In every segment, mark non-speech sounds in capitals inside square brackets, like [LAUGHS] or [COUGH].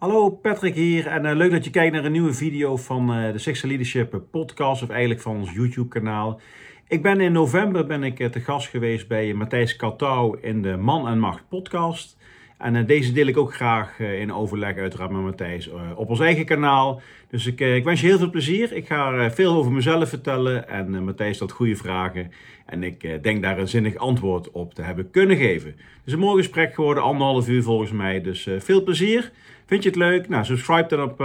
Hallo Patrick hier en uh, leuk dat je kijkt naar een nieuwe video van uh, de Sixer Leadership podcast of eigenlijk van ons YouTube kanaal. Ik ben in november ben ik uh, te gast geweest bij Matthijs Katouw in de Man en Macht podcast. En deze deel ik ook graag in overleg uiteraard met Matthijs op ons eigen kanaal. Dus ik, ik, wens je heel veel plezier. Ik ga veel over mezelf vertellen en Matthijs stelt goede vragen. En ik denk daar een zinnig antwoord op te hebben kunnen geven. Dus een mooi gesprek geworden, anderhalf uur volgens mij. Dus veel plezier. Vind je het leuk? Nou, subscribe dan op,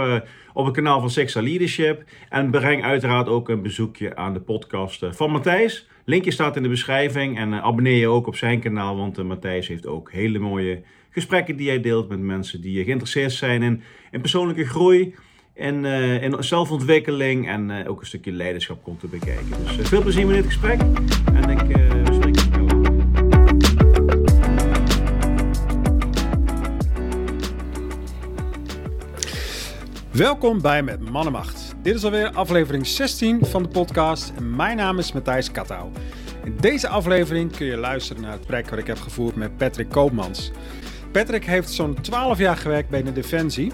op het kanaal van Sexa Leadership. En breng uiteraard ook een bezoekje aan de podcast eh, van Matthijs. Linkje staat in de beschrijving. En abonneer je ook op zijn kanaal, want Matthijs heeft ook hele mooie gesprekken die hij deelt met mensen die geïnteresseerd zijn in, in persoonlijke groei. En in zelfontwikkeling en ook een stukje leiderschap komt te bekijken. Dus veel plezier met dit gesprek. En ik spreek Welkom bij Met Mannenmacht. Dit is alweer aflevering 16 van de podcast en mijn naam is Matthijs Kattouw. In deze aflevering kun je luisteren naar het gesprek wat ik heb gevoerd met Patrick Koopmans. Patrick heeft zo'n 12 jaar gewerkt bij de Defensie.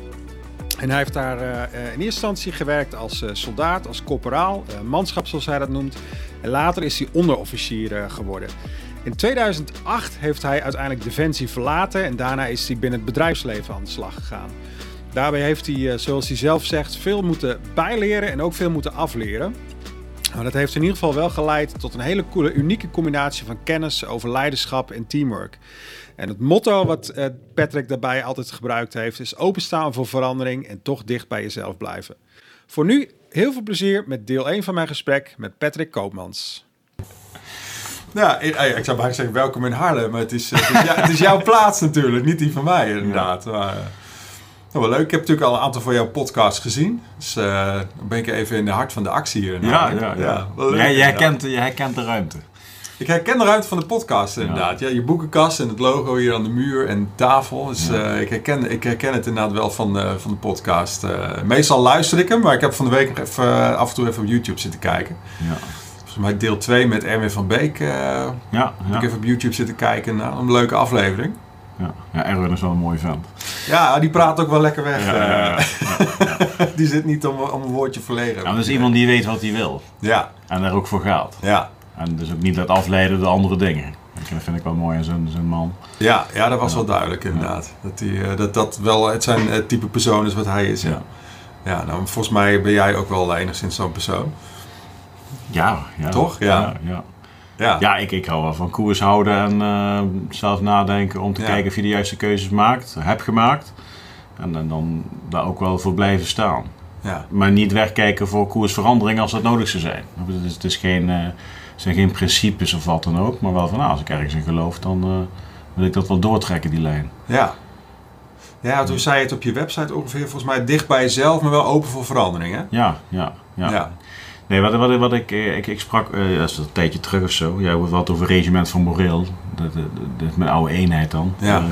En hij heeft daar uh, in eerste instantie gewerkt als uh, soldaat, als corporaal, uh, manschap zoals hij dat noemt. En later is hij onderofficier geworden. In 2008 heeft hij uiteindelijk Defensie verlaten en daarna is hij binnen het bedrijfsleven aan de slag gegaan. Daarbij heeft hij, eh, zoals hij zelf zegt, veel moeten bijleren en ook veel moeten afleren. Maar dat heeft in ieder geval wel geleid tot een hele coole, unieke combinatie van kennis over leiderschap en teamwork. En het motto wat eh, Patrick daarbij altijd gebruikt heeft is openstaan voor verandering en toch dicht bij jezelf blijven. Voor nu heel veel plezier met deel 1 van mijn gesprek met Patrick Koopmans. Ja, ik, zou bijna zeggen welkom in Haarlem, maar het is, het is, ja, het is jouw plaats natuurlijk, niet die van mij inderdaad. Maar, nou, wel leuk. Ik heb natuurlijk al een aantal van jouw podcasts gezien. Dus uh, dan ben ik even in de hart van de actie hier. Ja, ja, ja. leuk, jij, jij, kent, jij herkent de ruimte. Ik herken de ruimte van de podcast inderdaad. Ja. je boekenkast en het logo hier aan de muur en tafel. Dus uh, ik, herken, ik herken het inderdaad wel van, uh, van de podcast. Uh, meestal luister ik hem, maar ik heb van de week even, af en toe even op YouTube zitten kijken. Ja. Volgens mij deel 2 met Erwin van Beek. ja, ja. Heb ik even op YouTube zitten kijken. Nou, een leuke aflevering. Ja. ja, Erwin is wel een mooie vent. Ja, die praat ook wel lekker weg. Ja, ja, [LAUGHS] die zit niet om, om een woordje verlegen. Nou, dat is iemand die weet wat hij wil. Ja. En daar ook voor gaat. Ja. En dus ook niet laat afleiden door andere dingen. Dat vind ik wel mooi aan zo'n man. Ja, ja, dat was wel duidelijk inderdaad. Dat, die, eh, dat dat wel het zijn het type persoon is wat hij is. Ja. Ja, nou, volgens mij ben jij ook wel enigszins zo'n persoon. Ja, ja. Toch? Ja. ja. Ja, ja ik, ik hou wel van koers houden en uh, zelf nadenken om te kijken of je de juiste keuzes maakt, heb gemaakt. En, en, dan daar ook wel voor blijven staan. Ja. Maar niet wegkijken voor koersverandering als dat nodig zou zijn. Het is, het is geen, uh, zijn geen principes of wat dan ook, maar wel van nou, als ik ergens in geloof, dan uh, wil ik dat wel doortrekken, die lijn. Ja. Ja, toen zei je het op je website ongeveer volgens mij dicht bij jezelf, maar wel open voor verandering, hè? Ja, ja, ja. ja. Nee, wat, wat, wat ik, eh, ik, ik sprak, uh, dat is een tijdje terug of zo, ja, wat over regiment van Moreel. Dat, dat, mijn oude eenheid dan. Ja. Uh,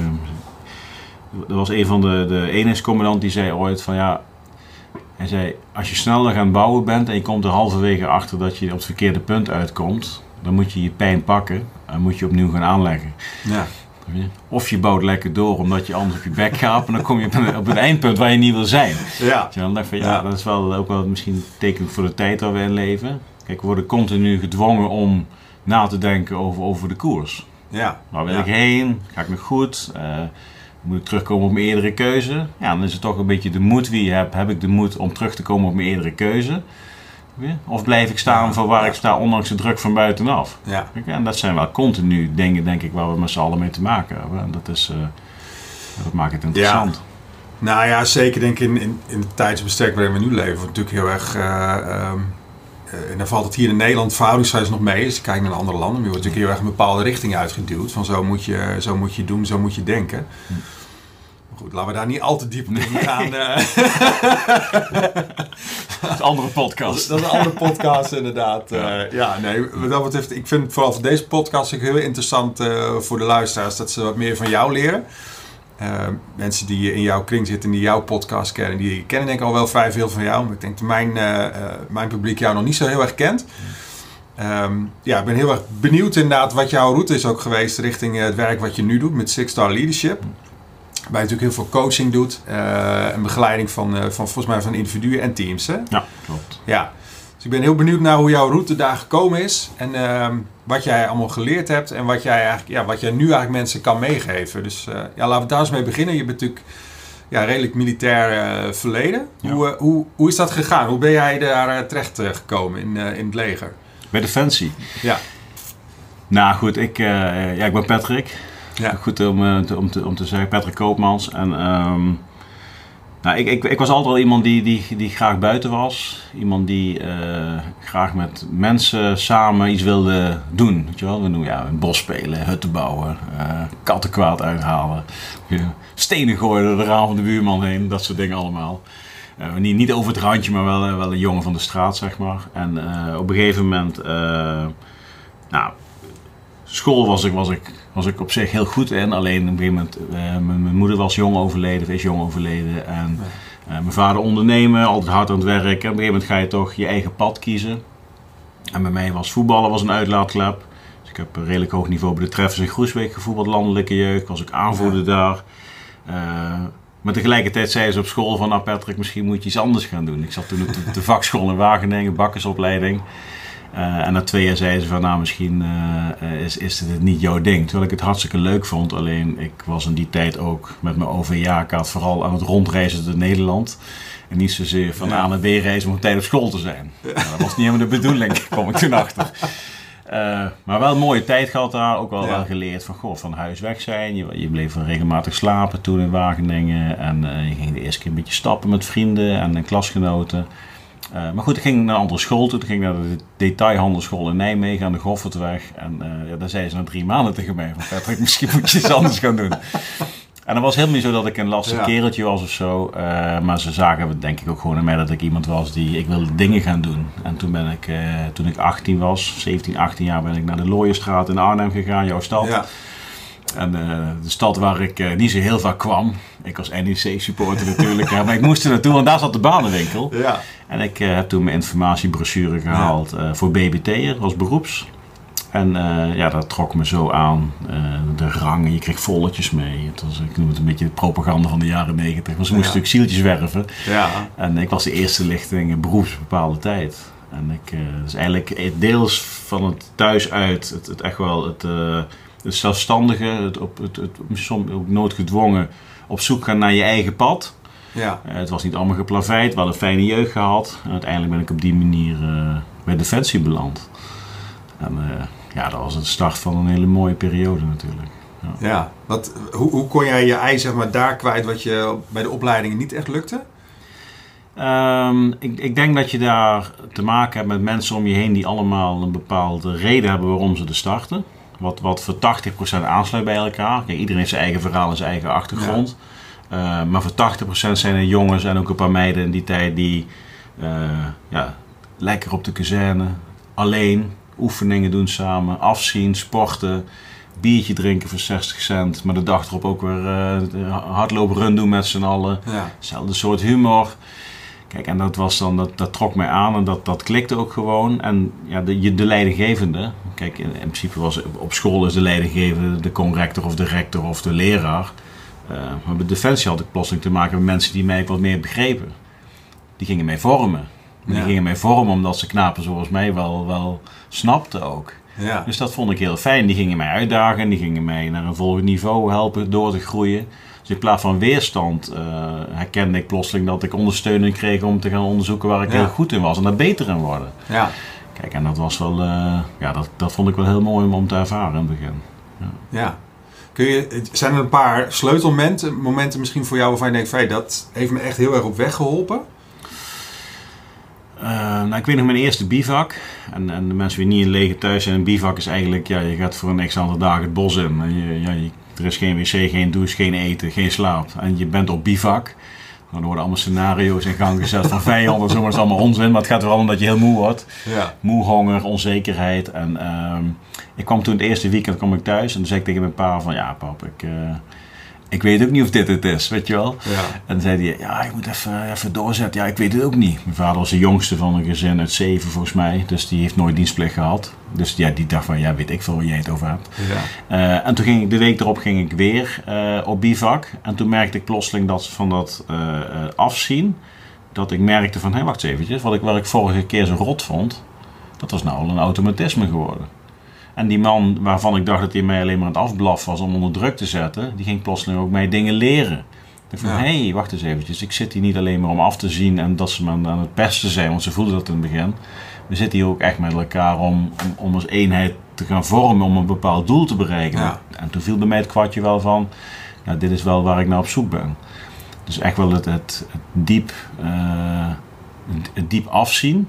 er was een van de, de eenheidscommandant die zei ooit van ja, hij zei als je sneller gaan bouwen bent en je komt er halverwege achter dat je op het verkeerde punt uitkomt, dan moet je je pijn pakken en moet je opnieuw gaan aanleggen. Ja. Of je bouwt lekker door omdat je anders op je bek gaat. En dan kom je op een, eindpunt waar je niet wil zijn. Ja. Dus dan dacht van ja, dat is wel ook wel misschien teken voor de tijd waar we in leven. Kijk, we worden continu gedwongen om na te denken over, over de koers. Ja. Waar wil ik heen? Ga ik nog goed? Uh, moet ik terugkomen op mijn eerdere keuze? Ja, dan is het toch een beetje de moed wie je hebt. Heb ik de moed om terug te komen op mijn eerdere keuze? Of blijf ik staan voor waar ik sta, ondanks de druk van buitenaf? Ja. En dat zijn wel continu dingen, denk ik, waar we met z'n allen mee te maken hebben. En dat, is, uh, dat maakt het interessant. Ja. Nou ja, zeker denk ik in, in, in het tijdsbestek waarin we nu leven, natuurlijk heel erg. Uh, um, en dan valt het hier in Nederland verhoudingswijs nog mee. Als je kijkt naar andere landen, maar je wordt natuurlijk heel erg een bepaalde richting uitgeduwd. Van zo moet je, zo moet je doen, zo moet je denken. Hm. Goed, laten we daar niet al te diep op in gaan. [LAUGHS] dat is een andere podcast. Dat is een andere podcast, inderdaad. Ja, uh, ja nee, wat dat betreft, ik vind vooral voor deze podcast ook heel interessant uh, voor de luisteraars dat ze wat meer van jou leren. Uh, mensen die in jouw kring zitten, die jouw podcast kennen, die kennen denk ik al wel vrij veel van jou. Maar ik denk dat mijn, mijn publiek jou nog niet zo heel erg kent. Um, ja, ik ben heel erg benieuwd inderdaad wat jouw route is ook geweest richting het werk wat je nu doet met Six Star Leadership. Waar je natuurlijk heel veel coaching doet. en begeleiding van, van volgens mij van individuen en teams. Hè? Ja, klopt. Ja. Dus ik ben heel benieuwd naar hoe jouw route daar gekomen is. En ehm, wat jij allemaal geleerd hebt. En wat jij, eigenlijk, ja, wat jij nu eigenlijk mensen kan meegeven. Dus ja, laten we daar eens mee beginnen. Je bent natuurlijk ja, redelijk militair verleden. Hoe, hoe, hoe is dat gegaan? Hoe ben jij daar terecht gekomen in, in het leger? Bij Defensie? Ja. Nou goed, ik, ja, ik ben Patrick. Ja. Goed om, te, om, te, om te zeggen, Patrick Koopmans. En um, nou, ik, ik, ik, was altijd al iemand die, die, die graag buiten was. Iemand die uh, graag met mensen samen iets wilde doen. Weet je wel? We noemen ja, een bos spelen, hutten bouwen, uh, kattenkwaad uithalen. Stenen gooien door de raam van de buurman heen, dat soort dingen allemaal. Niet, niet over het randje, maar wel, wel een jongen van de straat, zeg maar. En op een gegeven moment, nou, school was ik, was, ik, was ik op zich heel goed in. Alleen op een gegeven moment, uh, mijn, moeder was jong overleden, of is jong overleden. En uh, mijn vader ondernemen, altijd hard aan het werk. En op een gegeven moment ga je toch je eigen pad kiezen. En bij mij was voetballen was een uitlaatklep. Dus ik heb een redelijk hoog niveau bij de Treffers in Groesbeek gevoetbald, landelijke jeugd. Was ik aanvoerder daar. Uh, maar tegelijkertijd zei ze op school van, nou Patrick, misschien moet je iets anders gaan doen. Ik zat toen op de, de vakschool in Wageningen, bakkersopleiding. Uh, en na twee jaar zei ze van nou misschien uh, is, is het niet jouw ding. Terwijl ik het hartstikke leuk vond. Alleen ik was in die tijd ook met mijn OV-kaart vooral aan het rondreizen door Nederland. En niet zozeer van A naar B reizen om op tijd op school te zijn. Nou, dat was niet helemaal de bedoeling, [LAUGHS] kwam ik toen achter. Uh, maar wel een mooie tijd gehad daar. Ook wel, wel geleerd van, goh, van huis weg zijn. Je, je bleef regelmatig slapen toen in Wageningen. En je ging de eerste keer een beetje stappen met vrienden en klasgenoten. Uh, maar goed, ik ging naar een andere school toe. Toen ging ik naar de detailhandelschool in Nijmegen aan de Goffertweg. En uh, ja, daar zei ze na drie maanden tegen mij van Patrick, [LAUGHS] misschien moet je iets anders gaan doen. En dat was helemaal niet zo dat ik een lastig kereltje was of zo. Uh, maar ze zagen denk ik ook gewoon in mij dat ik iemand was die, ik wilde dingen gaan doen. En toen ben ik, toen ik 18 was, 17, 18 jaar, ben ik naar de Looierstraat in Arnhem gegaan, jouw stad. Ja. En de stad waar ik niet zo heel vaak kwam. Ik was NEC-supporter natuurlijk, maar ik moest er naartoe, want daar zat de banenwinkel. Ja. En ik uh, heb toen mijn informatiebrochure gehaald ja. uh, voor BBT'er als beroeps. En uh, ja, dat trok me zo aan. de rangen, je kreeg volletjes mee. Het was, ik noem het een beetje de propaganda van de jaren negentig. Maar ze moesten ja. natuurlijk zieltjes werven. Ja. En ik was de eerste lichting beroepsbepaalde tijd. En ik, dus eigenlijk deels van het thuis uit, het, het echt wel het, het zelfstandige, het, op, het, het, soms ook noodgedwongen op zoek gaan naar je eigen pad. Ja. Uh, het was niet allemaal geplaveid, we hadden een fijne jeugd gehad. En uiteindelijk ben ik op die manier uh, bij Defensie beland. En uh, ja, dat was het start van een hele mooie periode natuurlijk. Ja, ja wat, hoe, hoe kon jij je ei zeg maar, daar kwijt wat je bij de opleidingen niet echt lukte? Um, ik, ik, denk dat je daar te maken hebt met mensen om je heen die allemaal een bepaalde reden hebben waarom ze er starten. Wat, wat voor 80% aansluit bij elkaar. Kijk, iedereen heeft zijn eigen verhaal en zijn eigen achtergrond. Ja. Uh, maar voor 80% zijn er jongens en ook een paar meiden in die tijd die uh, ja, lekker op de kazerne, alleen, oefeningen doen samen, afzien, sporten, biertje drinken voor 60 cent, maar de dag erop ook weer uh, hardlopen run doen met z'n allen. Ja. Hetzelfde soort humor. Kijk, en dat, was dan, dat, dat trok mij aan en dat, dat klikte ook gewoon. En ja, de, de leidinggevende, kijk, in, in principe was op school is de leidinggevende de conrector of de rector of de leraar. Uh, maar bij Defensie had ik plotseling te maken met mensen die mij wat meer begrepen. Die gingen mij vormen. Ja. Die gingen mij vormen omdat ze knapen zoals mij wel, wel snapten ook. Ja. Dus dat vond ik heel fijn. Die gingen mij uitdagen, die gingen mij naar een volgend niveau helpen door te groeien. Dus in plaats van weerstand uh, herkende ik plotseling dat ik ondersteuning kreeg om te gaan onderzoeken waar ik Ja. heel goed in was en daar beter in worden. Ja. Kijk, en dat was wel, eh, ja, dat, dat vond ik wel heel mooi om, om te ervaren in het begin. ja. Zijn er een paar sleutelmomenten momenten misschien voor jou waarvan je denkt, dat heeft me echt heel erg op weg geholpen? Eh, nou, ik weet nog mijn eerste bivak. En, en de mensen die niet in lege thuis zijn, een bivak is eigenlijk, ja, je gaat voor een x aantal dagen het bos in. En je, ja, je- er is geen wc, geen douche, geen eten, geen slaap. En je bent op bivak. Dan worden allemaal scenario's in gang gezet van vijanden en zo, maar dat is allemaal onzin. Maar het gaat er wel om dat je heel moe wordt. Ja. Moe, honger, onzekerheid. En ehm, ik kwam toen het eerste weekend kwam ik thuis en toen zei ik tegen mijn pa van ja pap, ik, eh, ik weet ook niet of dit het is, weet je wel. Ja. En dan zei hij, ja, ik moet even, even doorzetten. Ja, ik weet het ook niet. Mijn vader was de jongste van een gezin uit zeven, volgens mij. Dus die heeft nooit dienstplicht gehad. Dus ja, die dacht van, ja, weet ik veel waar jij het over hebt. Ja. Eh, en toen ging ik, de week erop ging ik weer eh, op bivak. En toen merkte ik plotseling dat van dat eh, afzien, dat ik merkte van, hé, hey, wacht eens eventjes. Wat ik, wat ik vorige keer zo rot vond, dat was nou al een automatisme geworden. En die man waarvan ik dacht dat hij mij alleen maar aan het afblaffen was om onder druk te zetten, die ging plotseling ook mij dingen leren. Ik dacht van, hé, hey, wacht eens eventjes. Ik zit hier niet alleen maar om af te zien en dat ze me aan het pesten zijn, want ze voelden dat in het begin. We zitten hier ook echt met elkaar om, om, om als eenheid te gaan vormen, om een bepaald doel te bereiken. Ja. En toen viel bij mij het kwartje wel van, nou, dit is wel waar ik naar op zoek ben. Dus echt wel het, het, het diep, eh, het, het diep afzien.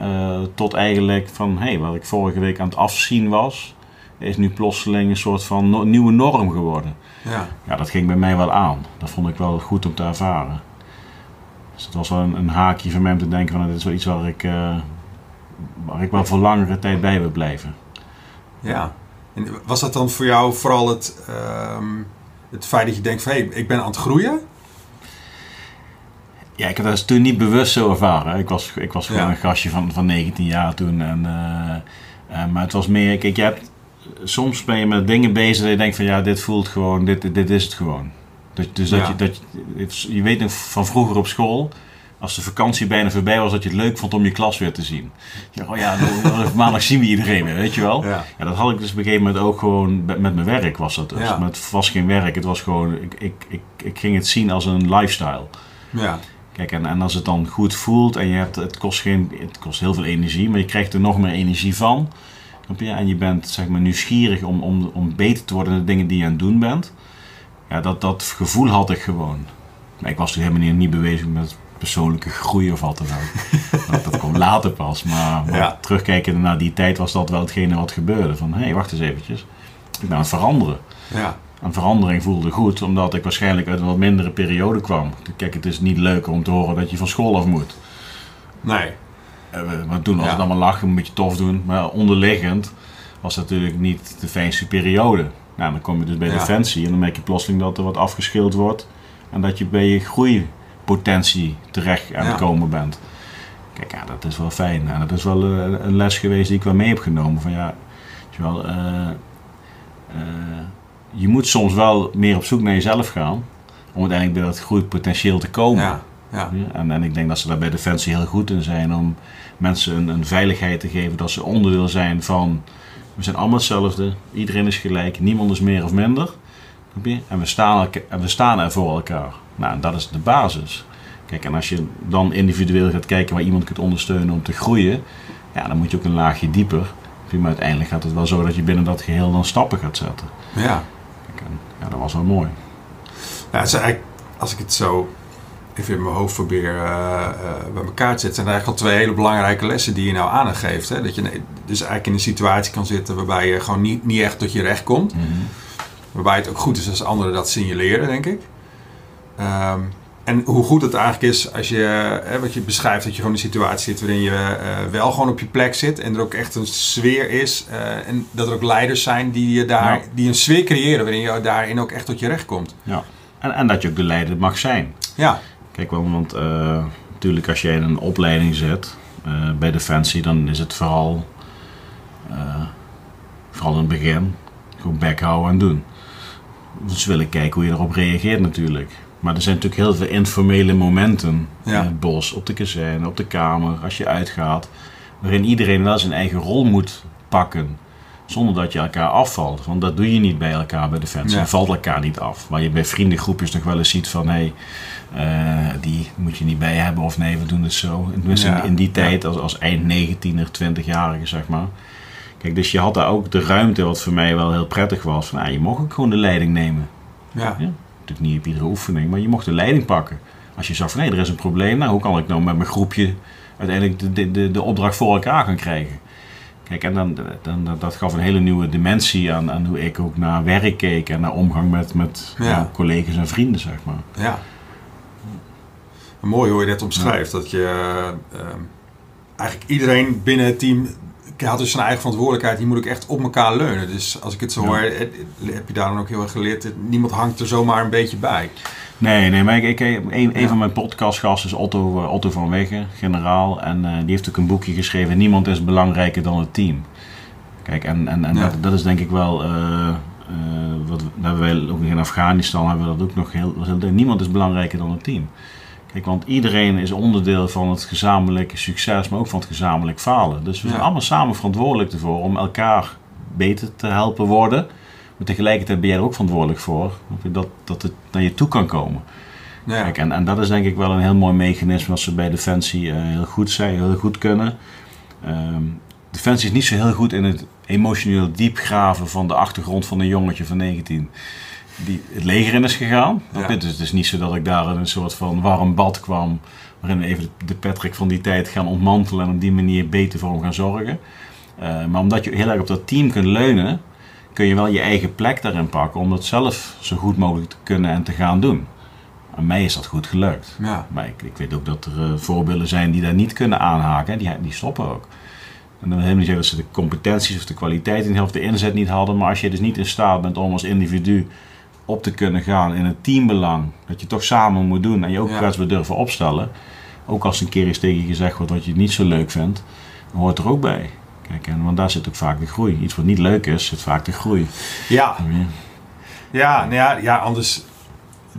Eh, tot eigenlijk van, hé, hey, wat ik vorige week aan het afzien was, is nu plotseling een soort van no- nieuwe norm geworden. Ja. Ja, dat ging bij mij wel aan. Dat vond ik wel goed om te ervaren. Dus het was wel een, een haakje van mij om te denken van, dit is wel iets waar ik, eh, waar ik wel voor langere tijd bij wil blijven. Ja. En was dat dan voor jou vooral het, ehm, het feit dat je denkt van hé, hey, ik ben aan het groeien? Ja, ik heb dat toen niet bewust zo ervaren. Ik was, ik was gewoon Ja. een gastje van, van 19 jaar toen. En, eh, eh, maar het was meer, kijk, je hebt, soms ben je met dingen bezig dat je denkt van ja, dit voelt gewoon, dit, dit is het gewoon. Dat, dus dat, Ja. je, dat je, je weet nog van vroeger op school, als de vakantie bijna voorbij was, dat je het leuk vond om je klas weer te zien. Dacht, oh ja, maandag zien we iedereen weer, weet je wel. Ja. Ja, dat had ik dus op een gegeven moment ook gewoon met, met mijn werk was dat dus. Ja. Maar het was geen werk, het was gewoon, ik, ik, ik, ik ging het zien als een lifestyle. Ja. Kijk, en, en als het dan goed voelt en je hebt, het, kost geen, het kost heel veel energie, maar je krijgt er nog meer energie van. Je? En je bent zeg maar, nieuwsgierig om, om, om beter te worden in de dingen die je aan het doen bent. Ja, dat, dat gevoel had ik gewoon. Maar ik was toen helemaal niet, niet bezig met persoonlijke groei of wat dan ook. [LAUGHS] dat, komt later pas. Maar, maar Ja. terugkijken naar die tijd was dat wel hetgene wat gebeurde. Van, hé, hey, wacht eens eventjes. Ik ben aan het veranderen. Ja. Een verandering voelde goed, omdat ik waarschijnlijk uit een wat mindere periode kwam. Kijk, het is niet leuker om te horen dat je van school af moet. Nee. Eh, Maar toen was Ja. het allemaal lachen, een beetje tof doen. Maar onderliggend was het natuurlijk niet de fijnste periode. Nou, dan kom je dus bij Ja. Defensie en dan merk je plotseling dat er wat afgeschild wordt. En dat je bij je groeipotentie terecht aan het Ja. komen bent. Kijk, ja, dat is wel fijn. En dat is wel eh, een les geweest die ik wel mee heb genomen. Van ja, weet je wel, eh, je moet soms wel meer op zoek naar jezelf gaan. Om uiteindelijk bij dat groeipotentieel te komen. Ja. Ja. En, en ik denk dat ze daar bij Defensie heel goed in zijn om mensen een, een veiligheid te geven dat ze onderdeel zijn van. We zijn allemaal hetzelfde, iedereen is gelijk, niemand is meer of minder. En we staan, en we staan er voor elkaar. Nou, dat is de basis. Kijk, en als je dan individueel gaat kijken waar iemand kunt ondersteunen om te groeien, ja, dan moet je ook een laagje dieper. Maar uiteindelijk gaat het wel zo dat je binnen dat geheel dan stappen gaat zetten. Ja. En, ja, dat was wel mooi. Ja, het eigenlijk, als ik het zo even in mijn hoofd probeer eh, eh, bij elkaar te zetten, zijn er eigenlijk al twee hele belangrijke lessen die je nou aangeeft. Hè? Dat je dus eigenlijk in een situatie kan zitten waarbij je gewoon niet, niet echt tot je recht komt. Mhm. Waarbij het ook goed is als anderen dat signaleren, denk ik. Ehm, en hoe goed het eigenlijk is als je, hè, wat je beschrijft, dat je gewoon in een situatie zit waarin je eh, wel gewoon op je plek zit en er ook echt een sfeer is. eh, en dat er ook leiders zijn die, je daar, Ja. die een sfeer creëren waarin je daarin ook echt tot je recht komt. Ja. En, en dat je ook de leider mag zijn. Ja, Kijk, wel, want eh, natuurlijk als jij in een opleiding zit eh, bij Defensie, dan is het vooral, eh, vooral in het begin, gewoon bek houden en doen. Ze willen kijken hoe je erop reageert natuurlijk. Maar er zijn natuurlijk heel veel informele momenten Ja. in het bos, op de kazerne, op de kamer, als je uitgaat, waarin iedereen wel zijn eigen rol moet pakken. Zonder dat je elkaar afvalt. Want dat doe je niet bij elkaar bij Defensie. Ja. Je valt elkaar niet af. Maar je bij vriendengroepjes nog wel eens ziet van... Hey, eh, die moet je niet bij hebben of nee, we doen het zo. En tenminste Ja. in, in die tijd, als, als eind 19er, 20-jarige zeg maar. Kijk, dus je had daar ook de ruimte, wat voor mij wel heel prettig was. Van, ah, je mocht ook gewoon de leiding nemen. Ja. Natuurlijk niet op iedere oefening, maar je mocht de leiding pakken. Als je zag van, hé, er is een probleem. Nou, hoe kan ik nou met mijn groepje uiteindelijk de, de, de, de opdracht voor elkaar gaan krijgen? Kijk, en dan, dan, dat- dat gaf een hele nieuwe dimensie aan, aan hoe ik ook naar werk keek en naar omgang met, met Ja. ja, collega's en vrienden, zeg maar. ja. Mooi hoe je dat omschrijft. Dat je eh, eigenlijk iedereen binnen het team had dus zijn eigen verantwoordelijkheid. Die moet ook echt op elkaar leunen. Dus als ik het zo hoor, eh, heb je daar dan ook heel erg geleerd. Niemand hangt er zomaar een beetje bij. Nee, nee, maar ik, ik, een, een van mijn podcastgasten is Otto, Otto van Wegge, generaal. En uh, die heeft ook een boekje geschreven, Niemand is belangrijker dan het team. Kijk, en, en, en ja. dat, dat, is denk ik wel, uh, wat hebben wij ook in Afghanistan, hebben we dat ook nog heel, niemand is belangrijker dan het team. Kijk, want iedereen is onderdeel van het gezamenlijke succes, maar ook van het gezamenlijk falen. Dus we zijn allemaal samen verantwoordelijk ervoor om elkaar beter te helpen worden. Maar tegelijkertijd ben jij er ook verantwoordelijk voor dat, dat het naar je toe kan komen. Ja. Kijk, en, en dat is denk ik wel een heel mooi mechanisme wat ze bij Defensie uh, heel goed zijn, heel goed kunnen. Um, Defensie is niet zo heel goed in het emotioneel diepgraven van de achtergrond van een jongetje van 19 die het leger in is gegaan. Ja. Dus het is niet zo dat ik daar in een soort van warm bad kwam, waarin we even de Patrick van die tijd gaan ontmantelen en op die manier beter voor hem gaan zorgen. Uh, maar omdat je heel erg op dat team kunt leunen, kun je wel je eigen plek daarin pakken om dat zelf zo goed mogelijk te kunnen en te gaan doen. Aan mij is dat goed gelukt. Ja. Maar ik, ik, weet ook dat er uh, voorbeelden zijn die daar niet kunnen aanhaken. Die, die stoppen ook. En dan helemaal niet zeggen dat ze de competenties of de kwaliteit in of de inzet niet hadden. Maar als je dus niet in staat bent om als individu op te kunnen gaan in het teambelang. Dat je toch samen moet doen en je ook kwetsbaar ja. durven opstellen. Ook als een keer eens tegen je gezegd wordt wat je niet zo leuk vindt. Dan hoort er ook bij. Kijk, en, want daar zit ook vaak de groei. Iets wat niet leuk is, zit vaak de groei. Ja. Ja, nou ja, ja anders.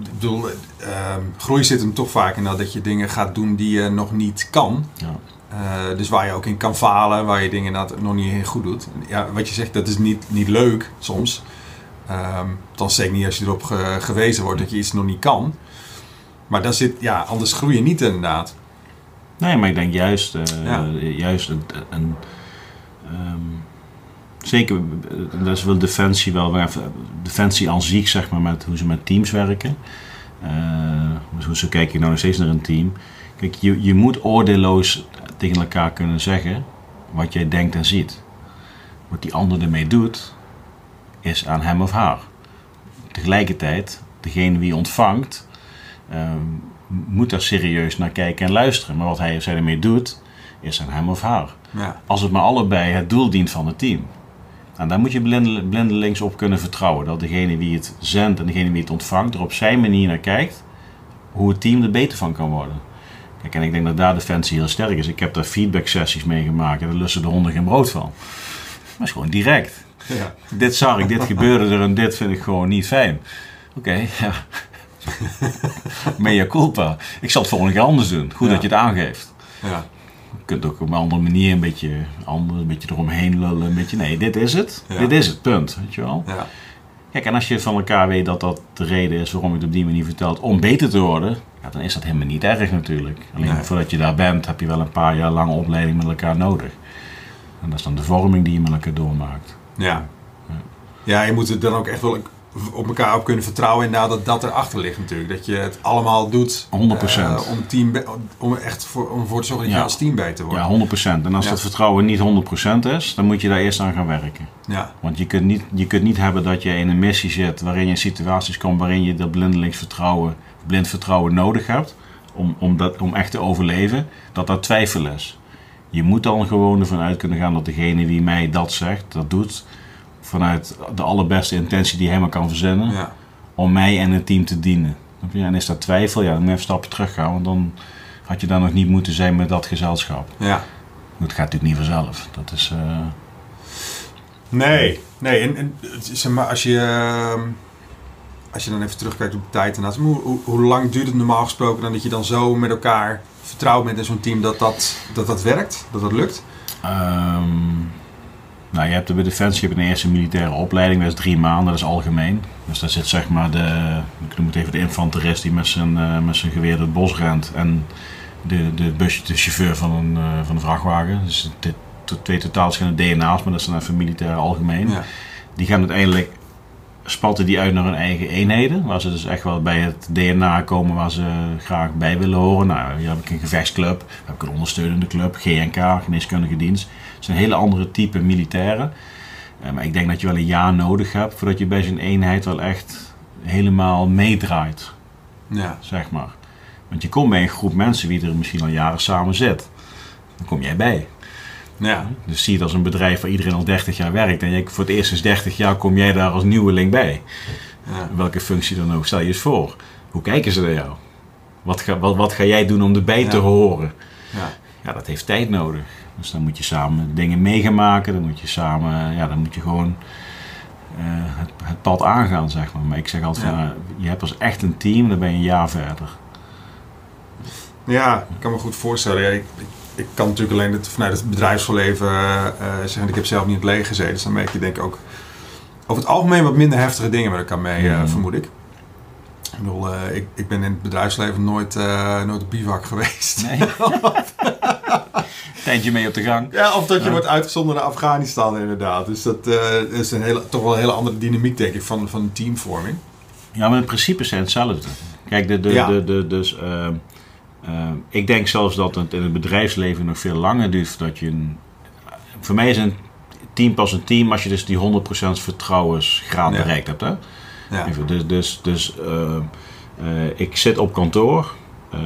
Ik bedoel, uh, groei zit hem toch vaak in dat je dingen gaat doen die je nog niet kan. Ja. Uh, dus waar je ook in kan falen, waar je dingen nog niet heel goed doet. Ja, wat je zegt, dat is niet, niet leuk soms. Um, dan zeker niet als je erop ge gewezen wordt dat je iets nog niet kan. Maar dan zit, ja, anders groei je niet inderdaad. Nee, maar ik denk juist, uh, ja. juist een, een um, zeker, dat is wel defensie wel, defensie aan zich zeg maar, met hoe ze met teams werken. Uh, hoe zo kijk je nou nog steeds naar een team. Kijk, je, je moet oordeelloos tegen elkaar kunnen zeggen wat jij denkt en ziet. Wat die ander ermee doet, is aan hem of haar. Tegelijkertijd, degene wie ontvangt, uh, moet daar serieus naar kijken en luisteren. Maar wat hij of zij ermee doet, is aan hem of haar. Ja. Als het maar allebei het doel dient van het team. En daar moet je blindelings op kunnen vertrouwen. Dat degene wie het zendt en degene wie het ontvangt er op zijn manier naar kijkt. Hoe het team er beter van kan worden. Kijk, en ik denk dat daar Defensie heel sterk is. Ik heb daar feedback sessies mee gemaakt en daar lussen de honden geen brood van. Maar is gewoon direct. Ja. Dit zag ik, dit gebeurde er en dit vind ik gewoon niet fijn. Oké, okay, [LAUGHS] ja. Mea culpa. Ik zal het volgende keer anders doen. Goed ja. dat je het aangeeft. Ja. Je kunt ook op een andere manier een beetje, ander, een beetje eromheen lullen. Een beetje, nee, dit is het. Ja. Dit is het, punt. Weet je wel? Ja. Kijk, en als je van elkaar weet dat dat de reden is waarom je het op die manier vertelt om beter te worden, ja, dan is dat helemaal niet erg natuurlijk. Alleen nee. voordat je daar bent, heb je wel een paar jaar lange opleiding met elkaar nodig. En dat is dan de vorming die je met elkaar doormaakt. Ja. Ja, je moet het dan ook echt wel op elkaar op kunnen vertrouwen en dat dat erachter ligt natuurlijk. Dat je het allemaal doet 100%. Uh, om, team om echt voor, om ervoor te zorgen dat je als team beter wordt. Ja, 100%. En als ja. dat vertrouwen niet 100% is, dan moet je daar eerst aan gaan werken. Ja. Want je kunt, niet, je kunt niet hebben dat je in een missie zit waarin je in situaties komt waarin je dat blindelings vertrouwen, blind vertrouwen nodig hebt om, om, dat, om echt te overleven, dat dat twijfel is. Je moet dan gewoon ervan uit kunnen gaan dat degene die mij dat zegt, dat doet, vanuit de allerbeste intentie die hij maar kan verzinnen. Ja. Om mij en het team te dienen. En is dat twijfel, ja, dan moet je even stappen terug gaan. Want dan had je daar nog niet moeten zijn met dat gezelschap. Ja. Het gaat natuurlijk niet vanzelf. Dat is... Uh... Nee, nee. En, en zeg maar, als je... Uh, als je dan even terugkijkt op de tijd. En hoe, hoe, hoe lang duurt het normaal gesproken dan dat je dan zo met elkaar vertrouwd bent in zo'n team dat dat, dat dat werkt? Dat dat lukt? Um, nou, je hebt bij Defensie je een eerste militaire opleiding, dat is drie maanden, dat is algemeen. Dus daar zit zeg maar de, ik noem het even de infanterist die met zijn, uh, met zijn geweer het bos rent. En de, de, busje, de chauffeur van een, uh, van een vrachtwagen. Dus dit, twee totaal verschillende DNA's, maar dat is dan even militair algemeen. Ja. Die gaan uiteindelijk spatten die uit naar hun eigen eenheden. Waar ze dus echt wel bij het DNA komen waar ze graag bij willen horen. Nou, hier heb ik een gevechtsclub, heb ik een ondersteunende club, GNK, geneeskundige dienst. Het zijn hele andere type militairen. Uh, maar ik denk dat je wel een jaar nodig hebt voordat je bij zo'n eenheid wel echt helemaal meedraait. Ja. Zeg maar. Want je komt bij een groep mensen die er misschien al jaren samen zit. Dan kom jij bij. Ja. Dus zie het als een bedrijf waar iedereen al 30 jaar werkt. En je, voor het eerst sinds 30 jaar kom jij daar als nieuweling bij. Ja. Welke functie dan ook. Stel je eens voor. Hoe kijken ze naar jou? Wat ga, wat, wat ga jij doen om erbij te horen? Ja. Ja, dat heeft tijd nodig. Dus dan moet je samen dingen mee gaan maken. Dan moet je samen, ja, dan moet je gewoon eh, het, het pad aangaan, zeg maar. Maar ik zeg altijd, Ja. van, eh, je hebt als echt een team, dan ben je een jaar verder. Ja, ik kan me goed voorstellen. Ja, ik, ik, ik kan natuurlijk alleen het, vanuit het bedrijfsleven eh, zeggen. Ik heb zelf niet in het leger gezeten. Dus dan merk je denk ik ook over het algemeen wat minder heftige dingen met elkaar mee, eh, Mhm. vermoed ik. Ik bedoel, eh, ik, ik ben in het bedrijfsleven nooit, nooit op bivak [LAUGHS] geweest. Nee. Tentje mee op de gang. Ja, of dat je Ja. wordt uitgezonden naar Afghanistan inderdaad. Dus dat is een hele, toch wel een hele andere dynamiek denk ik van, van teamvorming. Ja, maar in principe zijn hetzelfde. Kijk, de, de, Ja. de, de, dus, eh, eh, ik denk zelfs dat het in het bedrijfsleven nog veel langer duurt voordat je een... Voor mij is een team pas een team als je dus die 100% vertrouwensgraad Ja. bereikt hebt. Hè? Ja. Even, dus dus, dus eh, eh, ik zit op kantoor eh,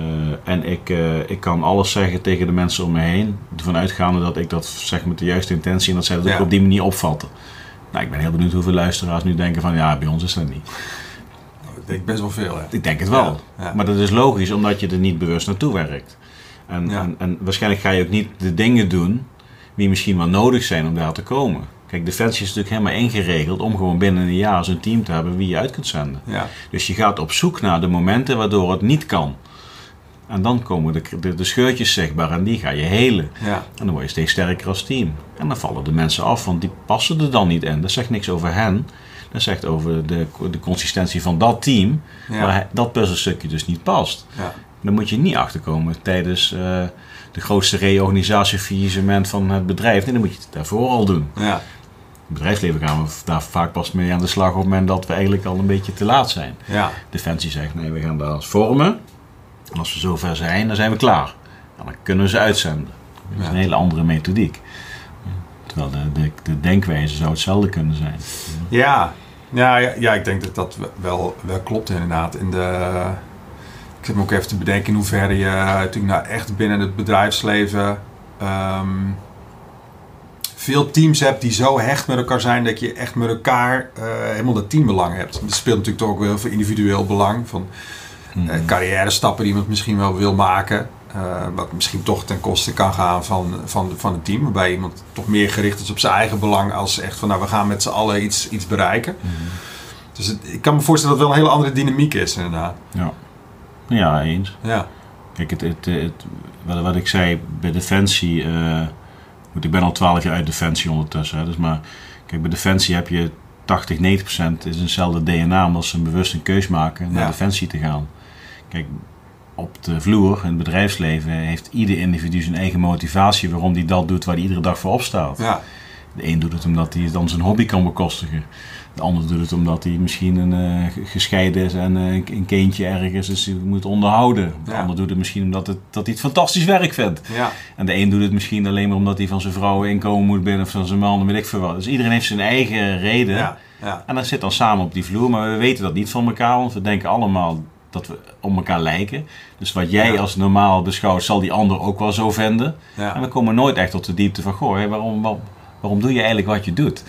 en ik, eh, ik kan alles zeggen tegen de mensen om me heen. Ervan uitgaande dat ik dat zeg met de juiste intentie en dat zij dat Ja. ook op die manier opvatten. Nou, ik ben heel benieuwd hoeveel luisteraars nu denken van ja, bij ons is dat niet. Ik denk best wel veel, hè. Ik denk het wel. Ja, ja. Maar dat is logisch omdat je er niet bewust naartoe werkt. En, Ja. en, en waarschijnlijk ga je ook niet de dingen doen die misschien wel nodig zijn om daar te komen. Kijk, Defensie is natuurlijk helemaal ingeregeld om gewoon binnen een jaar zo'n team te hebben wie je uit kunt zenden. Ja. Dus je gaat op zoek naar de momenten waardoor het niet kan. En dan komen de, de, de scheurtjes zichtbaar en die ga je helen. Ja. En dan word je steeds sterker als team. En dan vallen de mensen af, want die passen er dan niet in. Dat zegt niks over hen. Dat zegt over de, de consistentie van dat team, Ja. waar dat puzzelstukje dus niet past. Ja. Dan moet je niet achterkomen tijdens eh, de grootste reorganisatie of faillissement van het bedrijf. Nee, dan moet je het daarvoor al doen. Ja. Het bedrijfsleven gaan we daar vaak pas mee aan de slag op het moment dat we eigenlijk al een beetje te laat zijn. Ja. Defensie zegt nee, we gaan daar als vormen. En als we zover zijn, dan zijn we klaar. En dan kunnen we ze uitzenden. Dat is Ja. een hele andere methodiek. Terwijl de, de, de denkwijze zou hetzelfde kunnen zijn. Ja, ja, ja, ja, ik denk dat dat wel, wel klopt inderdaad. In de, ik zit me ook even te bedenken in hoeverre je natuurlijk nou echt binnen het bedrijfsleven ehm, veel teams hebt die zo hecht met elkaar zijn dat je echt met elkaar eh, helemaal dat teambelang hebt. Er speelt natuurlijk toch ook wel heel veel individueel belang van eh, carrière stappen die iemand misschien wel wil maken. Eh, wat misschien toch ten koste kan gaan van, van, van het team. Waarbij iemand toch meer gericht is op zijn eigen belang. Als echt van nou we gaan met z'n allen iets, iets bereiken. Dus het- ik kan me voorstellen dat het wel een hele andere dynamiek is inderdaad. Ja, ja eens. Ja, Kijk, het, het, het, wat, wat ik zei bij Defensie. goed, ik ben al twaalf jaar uit Defensie ondertussen. Hè, dus maar kijk, bij Defensie heb je 80, 90 procent is eenzelfde DNA. Omdat ze een bewust een keus maken naar Ja. Defensie te gaan. Kijk, op de vloer, in het bedrijfsleven, heeft ieder individu zijn eigen motivatie waarom hij dat doet waar hij iedere dag voor opstaat. ja, De een doet het omdat hij dan zijn hobby kan bekostigen. De ander doet het omdat hij misschien een, eh, ge- gescheiden is en eh, een kindje ergens hij moet onderhouden. De Ja. ander doet het misschien omdat het, dat hij het fantastisch werk vindt. ja, En de een doet het misschien alleen maar omdat hij van zijn vrouw inkomen moet binnen of van zijn man, weet ik veel wat. Dus iedereen heeft zijn eigen reden. ja, ja, En dat zit dan samen op die vloer, maar we weten dat niet van elkaar, want we denken allemaal dat we op elkaar lijken. Dus wat jij Ja. als normaal beschouwt, zal die ander ook wel zo vinden. ja. En we komen nooit echt tot de diepte van, goh, hé, waarom, waarom, waarom doe je eigenlijk wat je doet?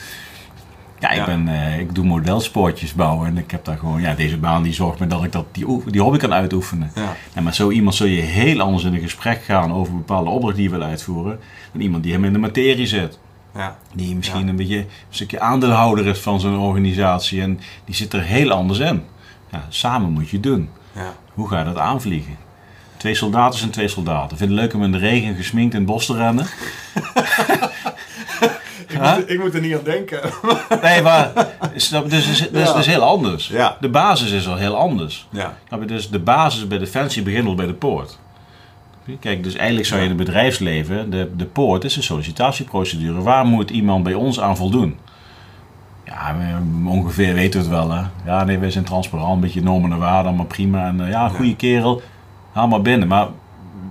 Ja, ik, Ja. Ben, eh, ik doe modelspoortjes bouwen en ik heb daar gewoon, ja, deze baan die zorgt me dat ik dat, die, die hobby kan uitoefenen. ja. En met zo iemand zul je heel anders in een gesprek gaan over bepaalde opdracht die je wil uitvoeren, dan iemand die hem in de materie zit. ja. Die misschien een beetje een stukje aandeelhouder is van zo'n organisatie en die zit er heel anders in. Ja, samen moet je doen. ja. Hoe ga je dat aanvliegen? Twee soldaten zijn twee soldaten. Vind je het leuk om in de regen gesminkt in het bos te rennen? [LAUGHS] Ik, Huh? moet, ik moet er niet aan denken. [LAUGHS] Nee, maar dus, dus, dus, Ja. is heel anders. Ja. De basis is al heel anders. Ja? Dus de basis bij Defensie begint al bij de poort. Kijk, dus eigenlijk zou je in het bedrijfsleven, de, de poort is een sollicitatieprocedure. Waar moet iemand bij ons aan voldoen? Ja, we- ongeveer weten we het wel. Hè? Ja, nee, wij zijn transparant, een beetje normen en waarden, allemaal prima. En eh, ja, goede kerel, haal maar binnen. Maar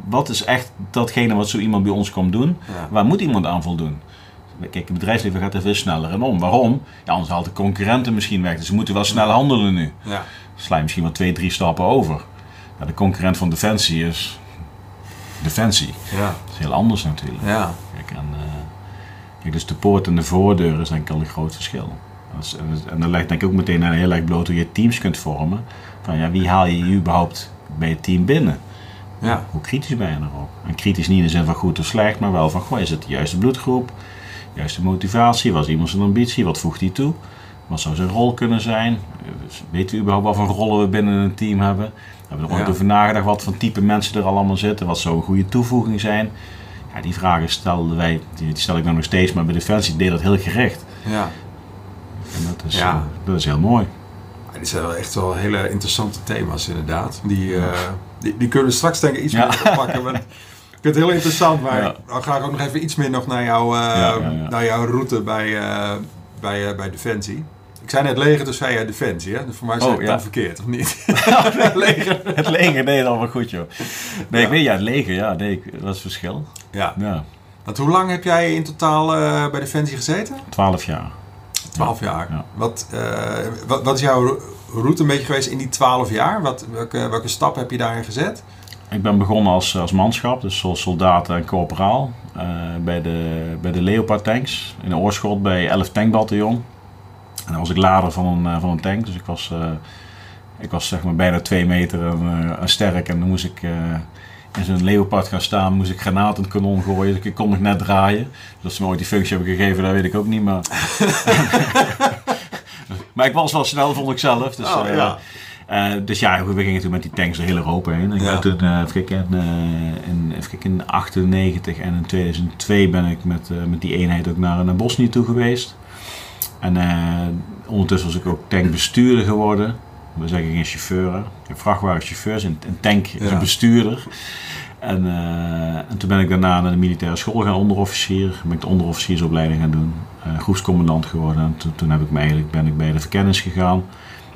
wat is echt datgene wat zo iemand bij ons komt doen? ja. Waar moet iemand aan voldoen? Kijk, het bedrijfsleven gaat er veel sneller in om. Waarom? Ja, anders haalt de concurrenten misschien weg. Dus ze moeten wel snel handelen nu. ja. Sla je misschien wel twee, drie stappen over. Ja, de concurrent van Defensie is Defensie. ja. Dat is heel anders natuurlijk. ja. Kijk, en, eh, Kijk, dus de poort en de voordeur is denk ik al een groot verschil. En dat legt denk ik ook meteen heel erg bloot hoe je teams kunt vormen. Van ja, wie haal je überhaupt bij het team binnen? Ja. Hoe kritisch ben je erop? En kritisch niet in de zin van goed of slecht, maar wel van, goh, is het de juiste bloedgroep? Juiste motivatie? Was iemand zijn ambitie? Wat voegt hij toe? Wat zou zijn rol kunnen zijn? Weten we überhaupt wat voor rollen we binnen een team hebben? Hebben we er ooit over nagedacht wat voor type mensen er allemaal zitten? Wat zou een goede toevoeging zijn? Ja, die vragen stelden wij, die stel ik nou nog steeds, maar bij Defensie deed dat heel gericht. Ja. En dat is, ja. Uh, dat is heel mooi. Ja, die zijn wel echt wel hele interessante thema's inderdaad. Die, uh, die, die, kunnen we straks denk ik iets meer pakken. Want ik vind het heel interessant, maar dan ga ik ook nog even iets meer nog naar, jou, uh, naar jouw route bij, bij, bij Defensie. Ik zei net leger, dus zei jij defensie, hè? Dus voor mij is oh, het dan verkeerd, of niet? het [LAUGHS] [LAUGHS] leger. Het leger, nee, dat wel goed, joh. Nee, ik weet, ja, het leger, ja, nee, dat is verschil. Ja. ja. Want hoe lang heb jij in totaal uh, bij Defensie gezeten? Twaalf jaar. Twaalf jaar. Ja. Wat, uh, wat, wat, is jouw route een beetje geweest in die twaalf jaar? Wat, welke, welke stap heb je daarin gezet? Ik ben begonnen als, als manschap, dus zoals soldaat en corporaal. Uh, bij, de, bij de Leopard tanks in de Oorschot bij 11 tankbataljon. En dan was ik lader van een, eh, van een tank, dus ik was, uh, ik was zeg maar bijna twee meter en, sterk. En dan moest ik in zo'n leopard gaan staan, moest ik granaat in het kanon gooien. Dus ik kon nog net draaien. Dus dat ze me ooit die functie hebben gegeven, dat weet ik ook niet. Maar, [LAUGHS] maar ik was wel snel, vond ik zelf. Dus, oh, ja. Uh, dus ja, we gingen toen met die tanks door heel Europa heen. Ik ja. toen, uh, even kijken, uh, in, even kijken, in 98 en in 2002 ben ik met, met die eenheid ook naar, naar Bosnië toe geweest. En ondertussen was ik ook tankbestuurder geworden. We zeggen geen chauffeur. Ik heb vrachtwagenchauffeurs en een tank is een bestuurder. En, uh, en, toen ben ik daarna naar de militaire school gaan onderofficier. Ben ik de onderofficiersopleiding gaan doen. Uh, groepscommandant geworden. En toen, toen heb ik me eigenlijk, ben ik bij de verkennis gegaan.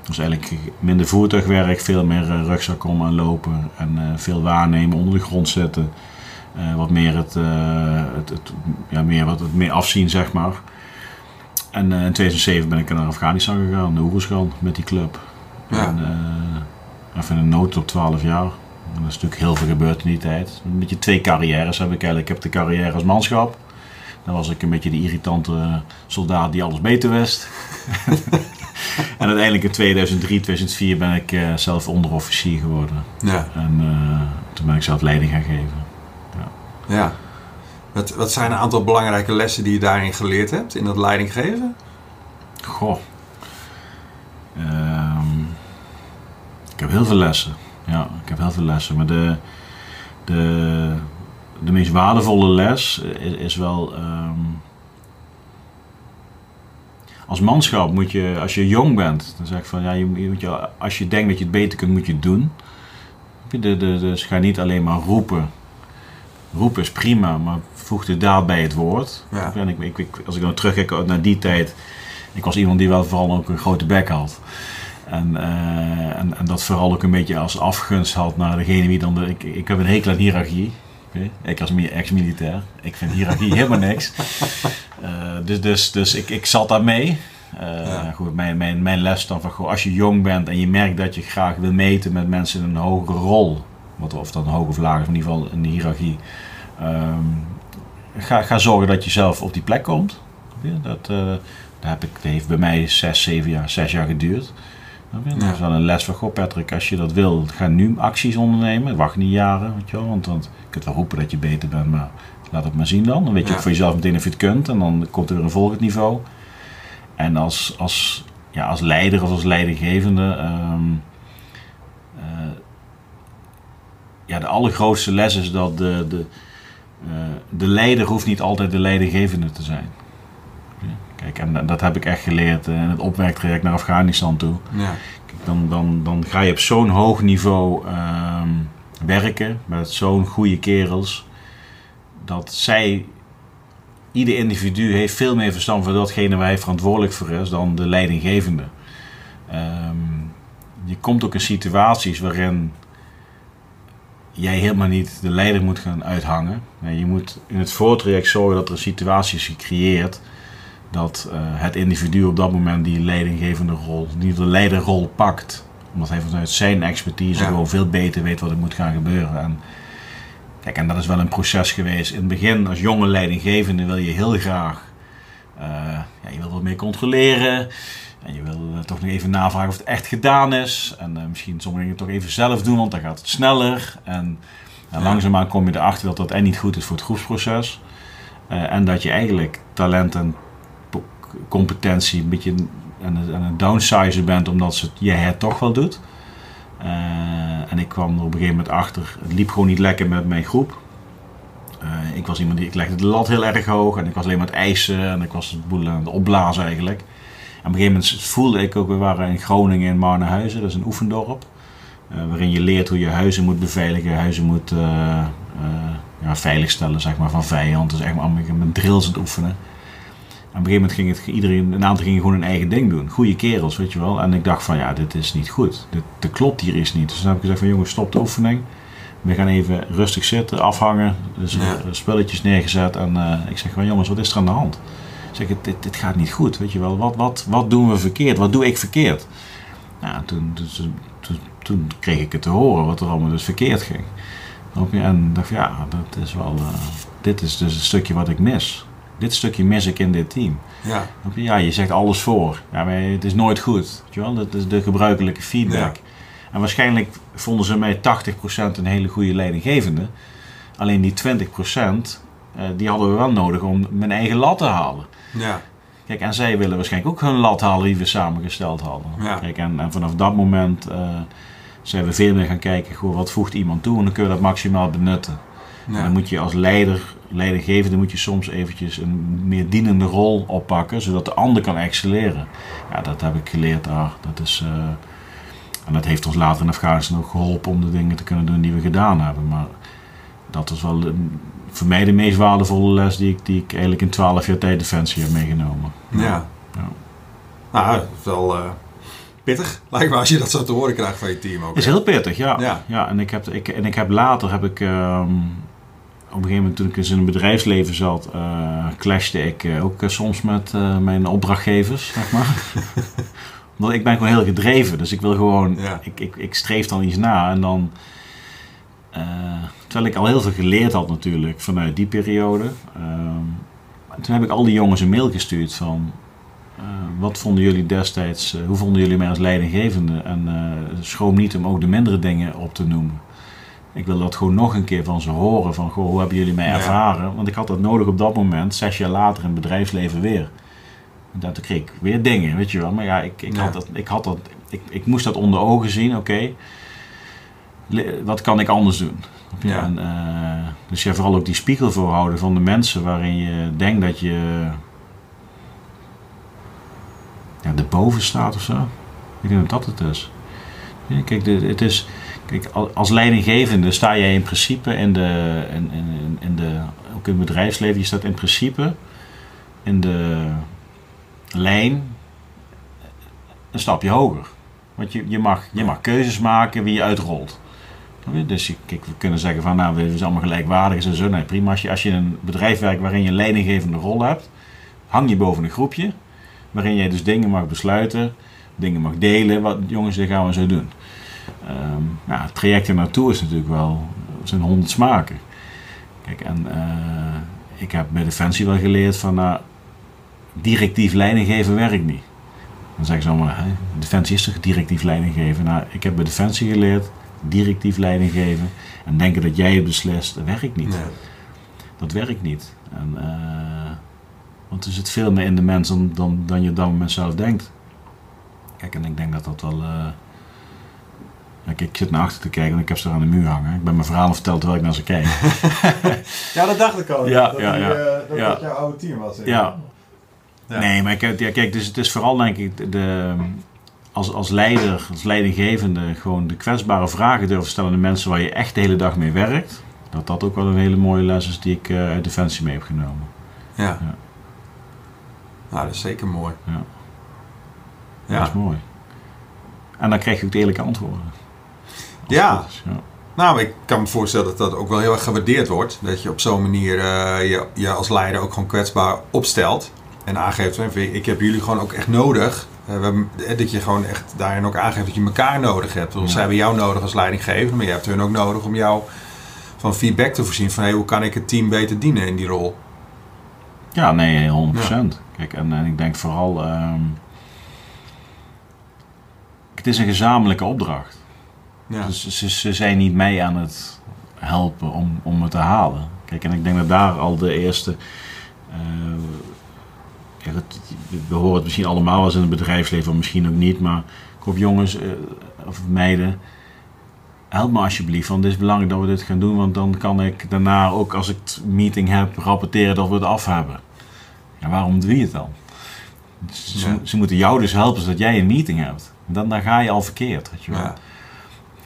Dus eigenlijk minder voertuigwerk, veel meer rugzak om en lopen. En veel waarnemen, onder de grond zetten. wat meer het, het, het, ja, meer, wat het meer afzien, zeg maar. En in 2007 ben ik naar Afghanistan gegaan, naar Oeruzgan, met die club. Ja. En, uh, even een nood op 12 jaar. En er is natuurlijk heel veel gebeurd in die tijd. Een beetje twee carrières heb ik eigenlijk. Ik heb de carrière als manschap. Dan was ik een beetje de irritante soldaat die alles beter wist. [LAUGHS] en uiteindelijk in 2003, 2004 ben ik uh, zelf onderofficier geworden. Ja. En toen ben ik zelf leiding gaan geven. Ja. ja. Wat, wat zijn een aantal belangrijke lessen die je daarin geleerd hebt, in dat leidinggeven? Goh. Um, ik heb heel veel lessen. Ja, ik heb heel veel lessen. Maar de, de, de meest waardevolle les is, is wel. Um, als manschap moet je, als je jong bent, dan zeg ik van ja, je, moet je, als je denkt dat je het beter kunt, moet je het doen. De, de, dus ga niet alleen maar roepen. Roepen is prima, maar voegde daad bij het woord. Ja. En ik, ik, als ik dan terugkijk naar die tijd, ik was iemand die wel vooral ook een grote bek had. En, uh, en, en, dat vooral ook een beetje als afgunst had naar degene die dan... De, ik, ik heb een hekel aan hiërarchie. Ik als ex-militair. Ik vind hiërarchie [LAUGHS] helemaal niks. Uh, dus dus, dus ik, ik zat daar mee. Uh, goed, mijn, mijn, mijn les dan van, goh, als je jong bent en je merkt dat je graag wil meten met mensen in een hogere rol, wat, of dat een hoog of laag in ieder geval in de hiërarchie, um, ga, ga zorgen dat je zelf op die plek komt. Dat, dat, heb ik, dat heeft bij mij zes, zeven jaar, zes jaar geduurd. Dat is wel een les van, goh Patrick, als je dat wil, ga nu acties ondernemen. Wacht niet jaren, weet je wel, want, want je kunt wel roepen dat je beter bent, maar laat het maar zien dan. Dan weet je ook voor jezelf meteen of je het kunt en dan komt er weer een volgend niveau. En als, als, ja, als leider of als leidinggevende, um, uh, ja, de allergrootste les is dat de, de, uh, de leider hoeft niet altijd de leidinggevende te zijn. Kijk, en dat heb ik echt geleerd in het opwerktraject naar Afghanistan toe. Ja. Kijk, dan, dan, dan ga je op zo'n hoog niveau uh, werken met zo'n goede kerels, dat zij, ieder individu heeft veel meer verstand van datgene waar hij verantwoordelijk voor is dan de leidinggevende. Um, je komt ook in situaties waarin jij helemaal niet de leider moet gaan uithangen. Je moet in het voortraject zorgen dat er situaties gecreëerd dat uh, het individu op dat moment die leidinggevende rol, die de leiderrol pakt. Omdat hij vanuit zijn expertise gewoon veel beter weet wat er moet gaan gebeuren. En, kijk, en dat is wel een proces geweest. In het begin, als jonge leidinggevende, wil je heel graag ja, je wil wat meer controleren. En je wil toch nog even navragen of het echt gedaan is. En misschien sommige dingen toch even zelf doen, want dan gaat het sneller. En, en langzaamaan kom je erachter dat dat en niet goed is voor het groepsproces. en dat je eigenlijk talent en competentie een beetje aan het, aan het downsizen bent omdat ze, je het toch wel doet. Uh, en ik kwam er op een gegeven moment achter, het liep gewoon niet lekker met mijn groep. Uh, ik was iemand die, ik legde de lat heel erg hoog en ik was alleen maar het eisen en ik was het aan het opblazen eigenlijk. En op een gegeven moment voelde ik ook, we waren in Groningen in Marnehuizen, dat is een oefendorp. Uh, waarin je leert hoe je huizen moet beveiligen, huizen moet ja, veiligstellen zeg maar, van vijand. Dus echt maar met drills aan het oefenen een gegeven moment ging het iedereen, een aantal gingen gewoon hun eigen ding doen. Goede kerels, weet je wel. En ik dacht van ja, dit is niet goed. Dit, dit klopt hier is niet. Dus dan heb ik gezegd van jongens, stop de oefening. We gaan even rustig zitten, afhangen. Dus ja. spulletjes neergezet. En uh, ik zeg van jongens, wat is er aan de hand? Ik zeg, dit, dit gaat niet goed, weet je wel. Wat, wat, wat doen we verkeerd? Wat doe ik verkeerd? Nou, toen, toen, toen, toen kreeg ik het te horen wat er allemaal dus verkeerd ging. En dacht ja, dat is wel, uh, dit is dus een stukje wat ik mis dit stukje mis ik in dit team. Ja. Ja, je zegt alles voor. Ja, maar het is nooit goed. Weet je wel? Dat is de gebruikelijke feedback. En waarschijnlijk vonden ze mij 80% een hele goede leidinggevende. Alleen die 20% uh, eh, die hadden we wel nodig om mijn eigen lat te halen. Ja. Kijk, en zij willen waarschijnlijk ook hun lat halen die we samengesteld hadden. Ja. Kijk, en, en vanaf dat moment uh, zijn we veel meer gaan kijken, goh, wat voegt iemand toe en dan kun je dat maximaal benutten. Ja. En dan moet je als leider leidinggevende moet je soms eventjes een meer dienende rol oppakken, zodat de ander kan excelleren. Ja, dat heb ik geleerd daar. Dat is, uh, en dat heeft ons later in Afghanistan ook geholpen om de dingen te kunnen doen die we gedaan hebben. Maar dat is wel voor mij de meest waardevolle les die ik, die ik eigenlijk in 12 jaar tijd Defensie heb meegenomen. Ja. ja. Nou, wel uh, pittig, lijkt me, als je dat zo te horen krijgt van je team ook. Is heel pittig, ja. ja. ja en, ik heb, ik, en ik heb later heb ik. Um, op een gegeven moment toen ik eens in het bedrijfsleven zat, uh, clashte ik uh, ook uh, soms met mijn opdrachtgevers, zeg maar. [LAUGHS] Omdat ik ben gewoon heel gedreven, dus ik wil gewoon, ja. ik, ik, ik streef dan iets na en dan, terwijl ik al heel veel geleerd had natuurlijk vanuit die periode. Ehm, toen heb ik al die jongens een mail gestuurd van, wat vonden jullie destijds, hoe vonden jullie mij als leidinggevende? En schroom niet om ook de mindere dingen op te noemen. Ik wil dat gewoon nog een keer van ze horen. Van, goh, hoe hebben jullie mij ervaren? Want ik had dat nodig op dat moment, zes jaar later in het bedrijfsleven weer. En toen kreeg ik weer dingen, weet je wel. Maar ja, ik, ik, Had, dat, ik, had dat, ik, ik moest dat onder ogen zien. Oké, wat kan ik anders doen? Ja. En, uh, dus je vooral ook die spiegel voorhouden van de mensen waarin je denkt dat je ja, erboven staat of zo. Ik denk dat dat het is. Ja, kijk, het is Kijk, als leidinggevende sta jij in principe in de, in, in, in de, ook in het bedrijfsleven, je staat in principe in de lijn een stapje hoger. Want je, je, mag, je mag keuzes maken wie je uitrolt. Dus je, kijk, we kunnen zeggen van nou, we zijn allemaal gelijkwaardig en zo. Nee, prima. Als je, als je in een bedrijf werkt waarin je een leidinggevende rol hebt, hang je boven een groepje. Waarin je dus dingen mag besluiten, dingen mag delen. Wat jongens, dit gaan we zo doen. Um, ja, het traject er naartoe is natuurlijk wel, zijn honderd smaken. Kijk, en uh, ik heb bij Defensie wel geleerd van, nou, directief leiding geven werkt niet. Dan zeggen ze allemaal, hè, Defensie is toch directief leiding geven? Nou, ik heb bij Defensie geleerd, directief leiding geven en denken dat jij het beslist, dat werkt niet. Nee. Dat werkt niet. En, uh, want er zit veel meer in de mens dan, dan, dan je dan met zelf denkt. Kijk, en ik denk dat dat wel... Ik, ik zit naar achter te kijken en ik heb ze aan de muur hangen. Ik ben mijn verhaal verteld terwijl ik naar ze kijk. [LAUGHS] ja, dat dacht ik al. Ja, dat ja, ja. dat, ja. dat jouw oude team was. Ja. ja. Nee, maar kijk, ja, kijk, dus het is vooral denk ik de, als, als leider, als leidinggevende, gewoon de kwetsbare vragen durven stellen aan de mensen waar je echt de hele dag mee werkt. Dat dat ook wel een hele mooie les is die ik uh, uit Defensie mee heb genomen. Ja. ja. Nou, dat is zeker mooi. Ja. ja. Dat is mooi. En dan krijg je ook de eerlijke antwoorden. Ja. Nou, ik kan me voorstellen dat dat ook wel heel erg gewaardeerd wordt. Dat je op zo'n manier uh, je, je als leider ook gewoon kwetsbaar opstelt. En aangeeft, ik heb jullie gewoon ook echt nodig. Uh, dat je gewoon echt daarin ook aangeeft dat je elkaar nodig hebt. Want zij hebben jou nodig als leidinggever, maar je hebt hun ook nodig om jou van feedback te voorzien. Van hey, hoe kan ik het team beter dienen in die rol? Ja, nee, 100%. Kijk, en, en, ik denk vooral... Ehm, het is een gezamenlijke opdracht. Ja. Dus ze, ze, zijn niet mee aan het helpen om, om het te halen. Kijk, en ik denk dat daar al de eerste... Uh, we horen het misschien allemaal als in het bedrijfsleven, of misschien ook niet, maar ik hoop jongens uh, of meiden help me alsjeblieft, want het is belangrijk dat we dit gaan doen, want dan kan ik daarna ook als ik een meeting heb rapporteren dat we het af hebben. Ja, waarom doe je het dan? Ze, ze moeten jou dus helpen zodat jij een meeting hebt. Dan, dan ga je al verkeerd, weet je wel. Ja.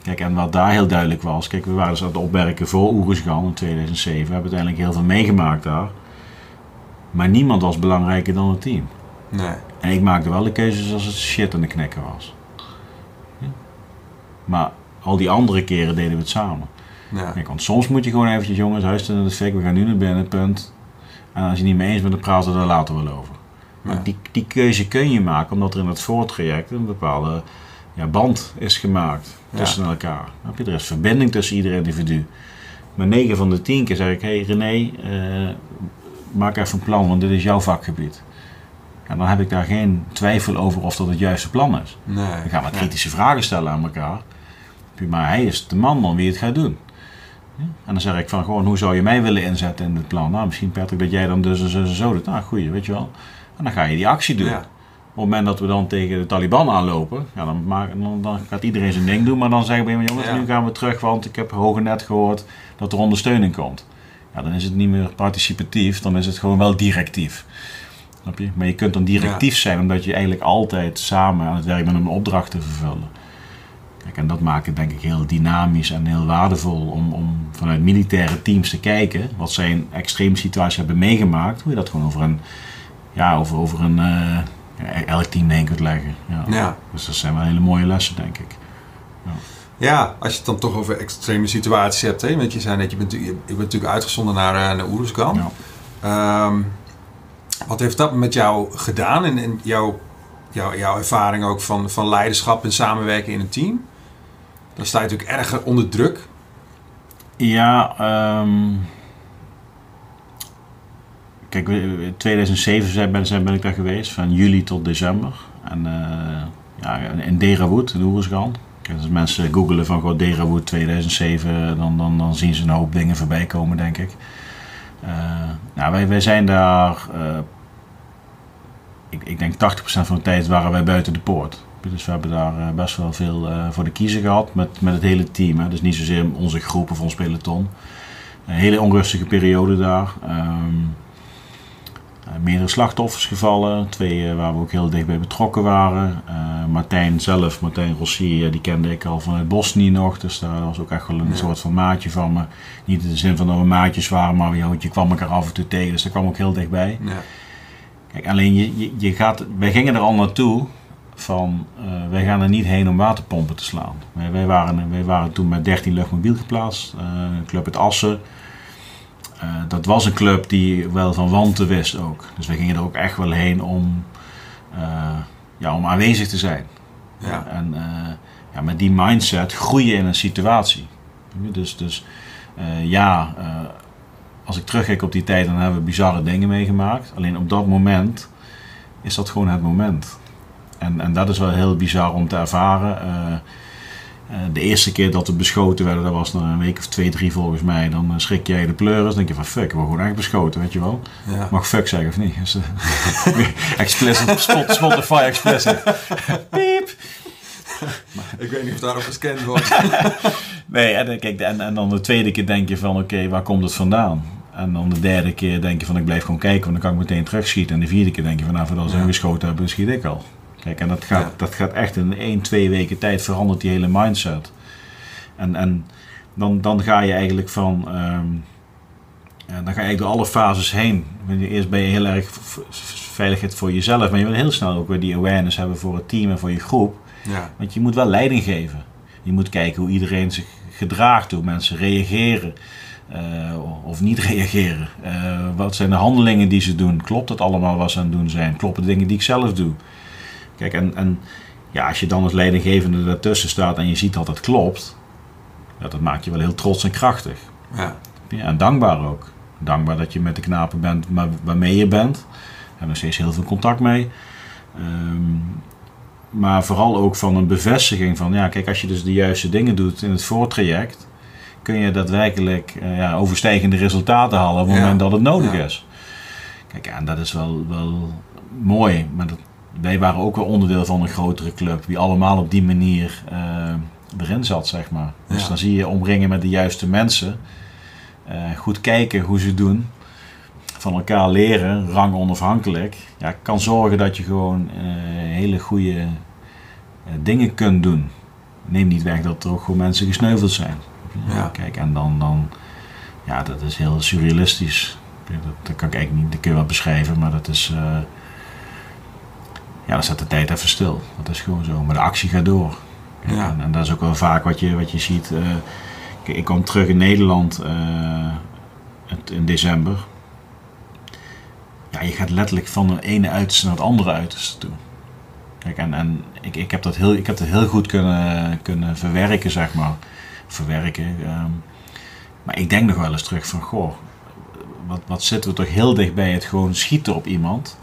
Kijk, en wat daar heel duidelijk was, kijk, we waren dus aan het opwerken voor Oeruzgan in 2007. We hebben uiteindelijk heel veel meegemaakt daar. Maar niemand was belangrijker dan het team. Nee. En ik maakte wel de keuzes als het shit aan de knekken was. Maar al die andere keren deden we het samen. Ja. Kijk, want soms moet je gewoon eventjes, jongens, huisten in de fik, we gaan nu naar binnen, punt. En als je niet mee eens bent, dan praten we er later wel over. Maar die, die keuze kun je maken, omdat er in het voortraject een bepaalde ja, band is gemaakt tussen elkaar. Er is verbinding tussen ieder individu. Maar 9 van de 10 keer zeg ik: Hé hey René, uh, maak even een plan, want dit is jouw vakgebied. En dan heb ik daar geen twijfel over of dat het juiste plan is. Nee, dan gaan we kritische vragen stellen aan elkaar. Maar hij is de man dan wie het gaat doen. En dan zeg ik van gewoon, hoe zou je mij willen inzetten in het plan? Nou, misschien Patrick dat jij dan dus en zo, zo doet. Nou, goeie, weet je wel. En dan ga je die actie doen. Op het moment dat we dan tegen de Taliban aanlopen, ja, dan, dan, dan gaat iedereen zijn ding doen. Maar dan zeggen we, jongens, nu gaan we terug, want ik heb hoge net gehoord dat er ondersteuning komt. Ja, dan is het niet meer participatief, dan is het gewoon wel directief. Snap je? Maar je kunt dan directief zijn, omdat je eigenlijk altijd samen aan het werk bent om een opdracht te vervullen. Kijk, en dat maakt het denk ik heel dynamisch en heel waardevol om, om vanuit militaire teams te kijken wat zij in extreme situaties hebben meegemaakt. Hoe je dat gewoon over een, ja, over, over een, uh, elk team heen kunt leggen. Ja. ja. Dus dat zijn wel hele mooie lessen, denk ik. Ja. ja. als je het dan toch over extreme situaties hebt. Hè? Want je zei net, je bent, je bent natuurlijk uitgezonden naar, uh, naar Oeruzgan. Ja. Ehm, wat heeft dat met jou gedaan en, en jouw, jouw, jouw ervaring ook van, van leiderschap en samenwerken in een team? Dan sta je natuurlijk erg onder druk. Ja, um, kijk, in 2007 ben, ben, ik daar geweest, van juli tot december. En uh, ja, in Derawood, in Oeruzgan. Als mensen googelen van gewoon Derawood 2007, dan, dan, dan zien ze een hoop dingen voorbij komen, denk ik. Uh, nou, wij, wij zijn daar, uh, ik, ik denk 80% van de tijd waren wij buiten de poort. Dus we hebben daar eh, best wel veel eh, voor de kiezer gehad met, met het hele team. Hè. Dus niet zozeer onze groep of ons peloton. Een hele onrustige periode daar. Um, meerdere slachtoffers gevallen. Twee waar we ook heel dichtbij betrokken waren. Martijn zelf, Martijn Rossi, die kende ik al vanuit Bosnië nog. Dus daar was ook echt wel een soort van maatje van me. Niet in de zin van dat we maatjes waren, maar je kwam elkaar af en toe tegen. Dus daar kwam ook heel dichtbij. Ja. Kijk, alleen je, je, je gaat, wij gingen er al naartoe van uh, wij gaan er niet heen om waterpompen te slaan. Wij, wij, waren, wij waren toen met 13 luchtmobiel geplaatst, uh, club uit Assen. Uh, dat was een club die wel van wanten wist ook. Dus wij gingen er ook echt wel heen om, ja, om aanwezig te zijn. Ja. En ja, met die mindset groeien in een situatie. Dus, dus ja, als ik terugkijk op die tijd, dan hebben we bizarre dingen meegemaakt. Alleen op dat moment is dat gewoon het moment. En, en dat is wel heel bizar om te ervaren. Uh, de eerste keer dat we beschoten werden, dat was na een week of twee, drie volgens mij. Dan uh, schrik jij de pleuris. Dan denk je van fuck, we worden gewoon echt beschoten, weet je wel. Ja. Mag fuck zeggen of niet? Dus, uh, [LAUGHS] explicit, spot, Spotify explicit. [LAUGHS] Piep. Ik weet niet of daarop gescand wordt. [LAUGHS] nee, en, kijk, en, en dan de tweede keer denk je van oké, waar komt het vandaan? En dan de derde keer denk je van ik blijf gewoon kijken, want dan kan ik meteen terugschieten. En de vierde keer denk je van nou, voordat ze ja. geschoten hebben, schiet ik al. Kijk, en dat gaat, dat gaat echt in één, twee weken tijd verandert die hele mindset. En, en dan, dan ga je eigenlijk van. Um, dan ga je door alle fases heen. Eerst ben je heel erg veiligheid voor jezelf, maar je wil heel snel ook weer die awareness hebben voor het team en voor je groep. Ja. Want je moet wel leiding geven. Je moet kijken hoe iedereen zich gedraagt, hoe mensen reageren. Uh, of niet [LAUGHS] reageren. Uh, wat zijn de handelingen die ze doen? Klopt het allemaal wat ze aan het doen zijn? Kloppen de dingen die ik zelf doe? Kijk, en, en ja, als je dan als leidinggevende daartussen staat en je ziet dat het klopt, ja, dat maakt je wel heel trots en krachtig. Ja. ja en dankbaar ook. Dankbaar dat je met de knapen bent maar waarmee je bent. En nog steeds heel veel contact mee. Ehm, maar vooral ook van een bevestiging van, ja, kijk, als je dus de juiste dingen doet in het voortraject, kun je daadwerkelijk uh, ja, overstijgende resultaten halen op het moment dat het nodig is. Kijk, en dat is wel, wel mooi, maar dat, wij waren ook wel onderdeel van een grotere club, die allemaal op die manier uh, erin zat, zeg maar. Dus dan zie je omringen met de juiste mensen, uh, goed kijken hoe ze doen, van elkaar leren, rang onafhankelijk, ja, kan zorgen dat je gewoon hele goede dingen kunt doen. Neem niet weg dat er ook gewoon mensen gesneuveld zijn. Ja. Kijk, en dan, dan, ja, dat is heel surrealistisch. Dat, dat kan ik eigenlijk niet, dat kun je wel beschrijven, maar dat is, ja, dan staat de tijd even stil. Dat is gewoon zo. Maar de actie gaat door. Ja. En, en, dat is ook wel vaak wat je, wat je ziet. Uh, ik, ik kwam terug in Nederland uh, in december. Ja, je gaat letterlijk van de ene uiterste naar het andere uiterste toe. Kijk, en, en ik, ik, heb dat heel, ik heb dat heel goed kunnen, kunnen verwerken, zeg maar verwerken. Ehm, maar ik denk nog wel eens terug van, goh, wat, wat zitten we toch heel dicht bij het gewoon schieten op iemand.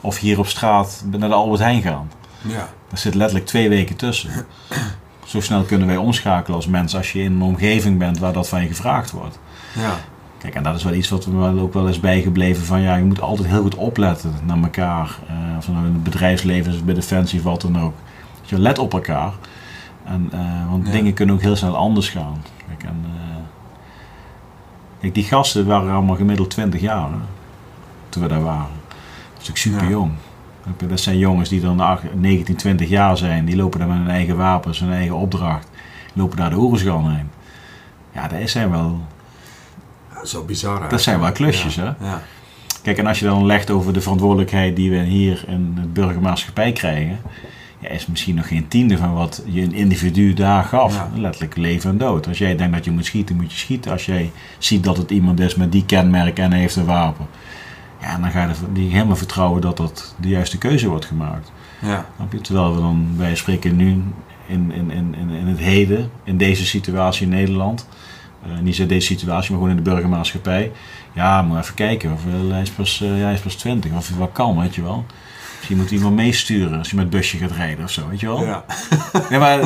Of hier op straat naar de Albert Heijn gaan. Ja. Er zit letterlijk twee weken tussen. [CLEARS THROAT] Zo snel kunnen wij omschakelen als mensen als je in een omgeving bent waar dat van je gevraagd wordt. Ja. Kijk, en dat is wel iets wat we ook wel eens bijgebleven van ja, je moet altijd heel goed opletten naar elkaar. Uh, of nou in het bedrijfsleven, bij Defensie of wat dan ook. Je let op elkaar. En, uh, want dingen kunnen ook heel snel anders gaan. Kijk, en, uh, kijk, die gasten waren allemaal gemiddeld 20 jaar hè, toen we daar waren. Dat is ook super jong. Dat zijn jongens die dan 19, 20 jaar zijn. Die lopen daar met hun eigen wapens, hun eigen opdracht. Lopen daar de oorlogsgan heen. Ja, dat zijn wel... zo bizar Dat zijn wel klusjes, hè? Ja. Kijk, en als je dan legt over de verantwoordelijkheid die we hier in de burgermaatschappij krijgen ja, is misschien nog geen tiende van wat je een individu daar gaf. Letterlijk leven en dood. Als jij denkt dat je moet schieten, moet je schieten. Als jij ziet dat het iemand is met die kenmerken en heeft een wapen. Ja, dan ga je die helemaal vertrouwen dat dat de juiste keuze wordt gemaakt. Ja. Terwijl we dan, wij spreken nu in, in, in, in het heden, in deze situatie in Nederland. Uh, niet in deze situatie, maar gewoon in de burgermaatschappij. Ja, moet even kijken. Of, uh, hij, is pas, uh, hij is pas 20, of hij wel kan, weet je wel. Je moet iemand meesturen als je met busje gaat rijden of zo, weet je wel? Ja. [LAUGHS] ja maar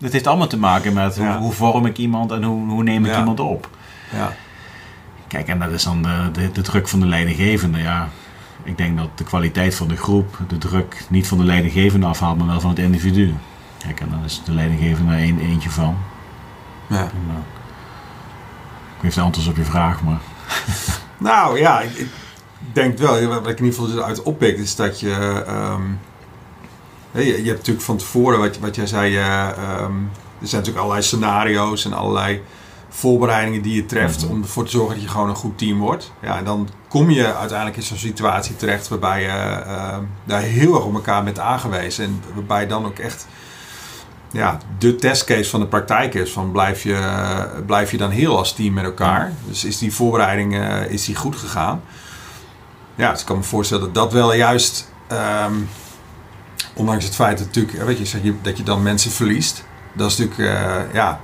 het heeft allemaal te maken met hoe, hoe vorm ik iemand en hoe, hoe neem ik iemand op. Ja. Kijk, en dat is dan de, de, de, druk van de leidinggevende. Ja, ik denk dat de kwaliteit van de groep de druk niet van de leidinggevende afhaalt, maar wel van het individu. Kijk, en dan is de leidinggevende er een, eentje van. Ja. En, uh, ik weet de antwoord op je vraag, maar... [LAUGHS] nou ja, ik, denk wel, wat ik in ieder geval uit oppikt, is dat je. Um, je, je, hebt natuurlijk van tevoren, wat, wat jij zei, uh, um, er zijn natuurlijk allerlei scenario's en allerlei voorbereidingen die je treft mhm. om ervoor te zorgen dat je gewoon een goed team wordt. Ja, en dan kom je uiteindelijk in zo'n situatie terecht waarbij je uh, daar heel erg op elkaar bent aangewezen. En waarbij je dan ook echt ja, de testcase van de praktijk is. Van blijf, je, blijf je dan heel als team met elkaar? Dus is die voorbereiding uh, is die goed gegaan? Ja, dus ik kan me voorstellen dat dat wel juist, um, ondanks het feit dat, natuurlijk, weet je, dat je dan mensen verliest. Dat is natuurlijk, uh, ja,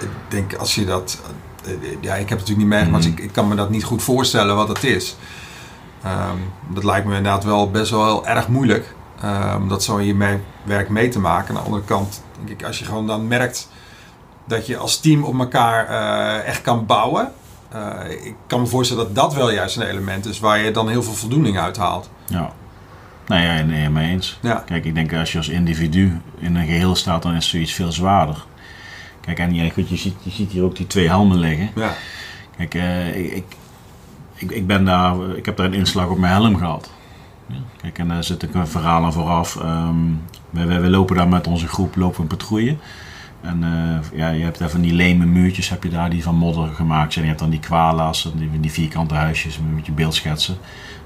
ik denk als je dat, uh, ja, ik heb het natuurlijk niet meegemaakt, mm. dus ik, ik, kan me dat niet goed voorstellen wat het is. Um, dat lijkt me inderdaad wel best wel heel erg moeilijk um, om dat zo in je mee, werk mee te maken. Aan de andere kant, denk ik, als je gewoon dan merkt dat je als team op elkaar uh, echt kan bouwen. Ik kan me voorstellen dat dat wel juist een element is waar je dan heel veel voldoening uit haalt. Ja. Nou ja, nee, mee eens. Ja. Kijk, ik denk als je als individu in een geheel staat, dan is zoiets veel zwaarder. Kijk, en ja, goed, je, ziet, je ziet hier ook die twee helmen liggen. Ja. Kijk, uh, ik, ik, ik, ben daar, ik heb daar een inslag op mijn helm gehad. Ja. Kijk, en daar zit ik een verhaal aan vooraf. Um, we, we, we, lopen daar met onze groep lopen een patrouille. En uh, ja, je hebt daar van die leme muurtjes heb je daar die van modder gemaakt zijn. Je hebt dan die kwala's, die, die vierkante huisjes met je beeldschetsen.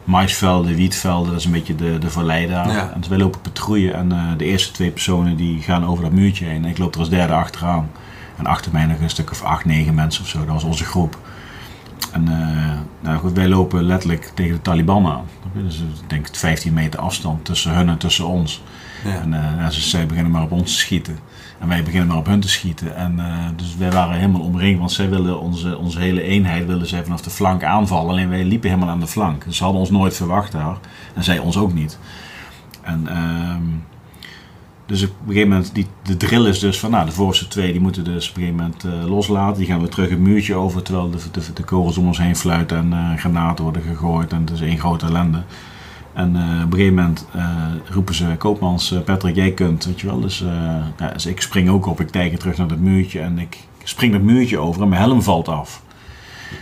Maisvelden, wietvelden, dat is een beetje de, de vallei daar. Ja. En wij lopen patrouille en uh, de eerste twee personen die gaan over dat muurtje heen. En ik loop er als derde achteraan. En achter mij nog een stuk of acht, negen mensen of zo. Dat was onze groep. En nou goed, wij lopen letterlijk tegen de Taliban aan. Dus ik denk 15 meter afstand tussen hun en tussen ons. Ja. En uh, zij beginnen maar op ons te schieten. En wij beginnen maar op hun te schieten. En, uh, dus wij waren helemaal omringd, want zij willen onze, onze hele eenheid willen zij vanaf de flank aanvallen. Alleen wij liepen helemaal aan de flank. Dus ze hadden ons nooit verwacht daar. En zij ons ook niet. En uh, dus op een gegeven moment, die, de drill is dus van, nou, de voorste twee die moeten dus op een gegeven moment uh, loslaten. Die gaan weer terug het muurtje over, terwijl de, de, de kogels om ons heen fluiten en uh, granaten worden gegooid. En het is één grote ellende. En uh, op een gegeven moment roepen ze, Koopmans, Patrick, jij kunt, weet je wel. Dus, ja, dus ik spring ook op, ik tijger terug naar het muurtje en ik spring het muurtje over en mijn helm valt af.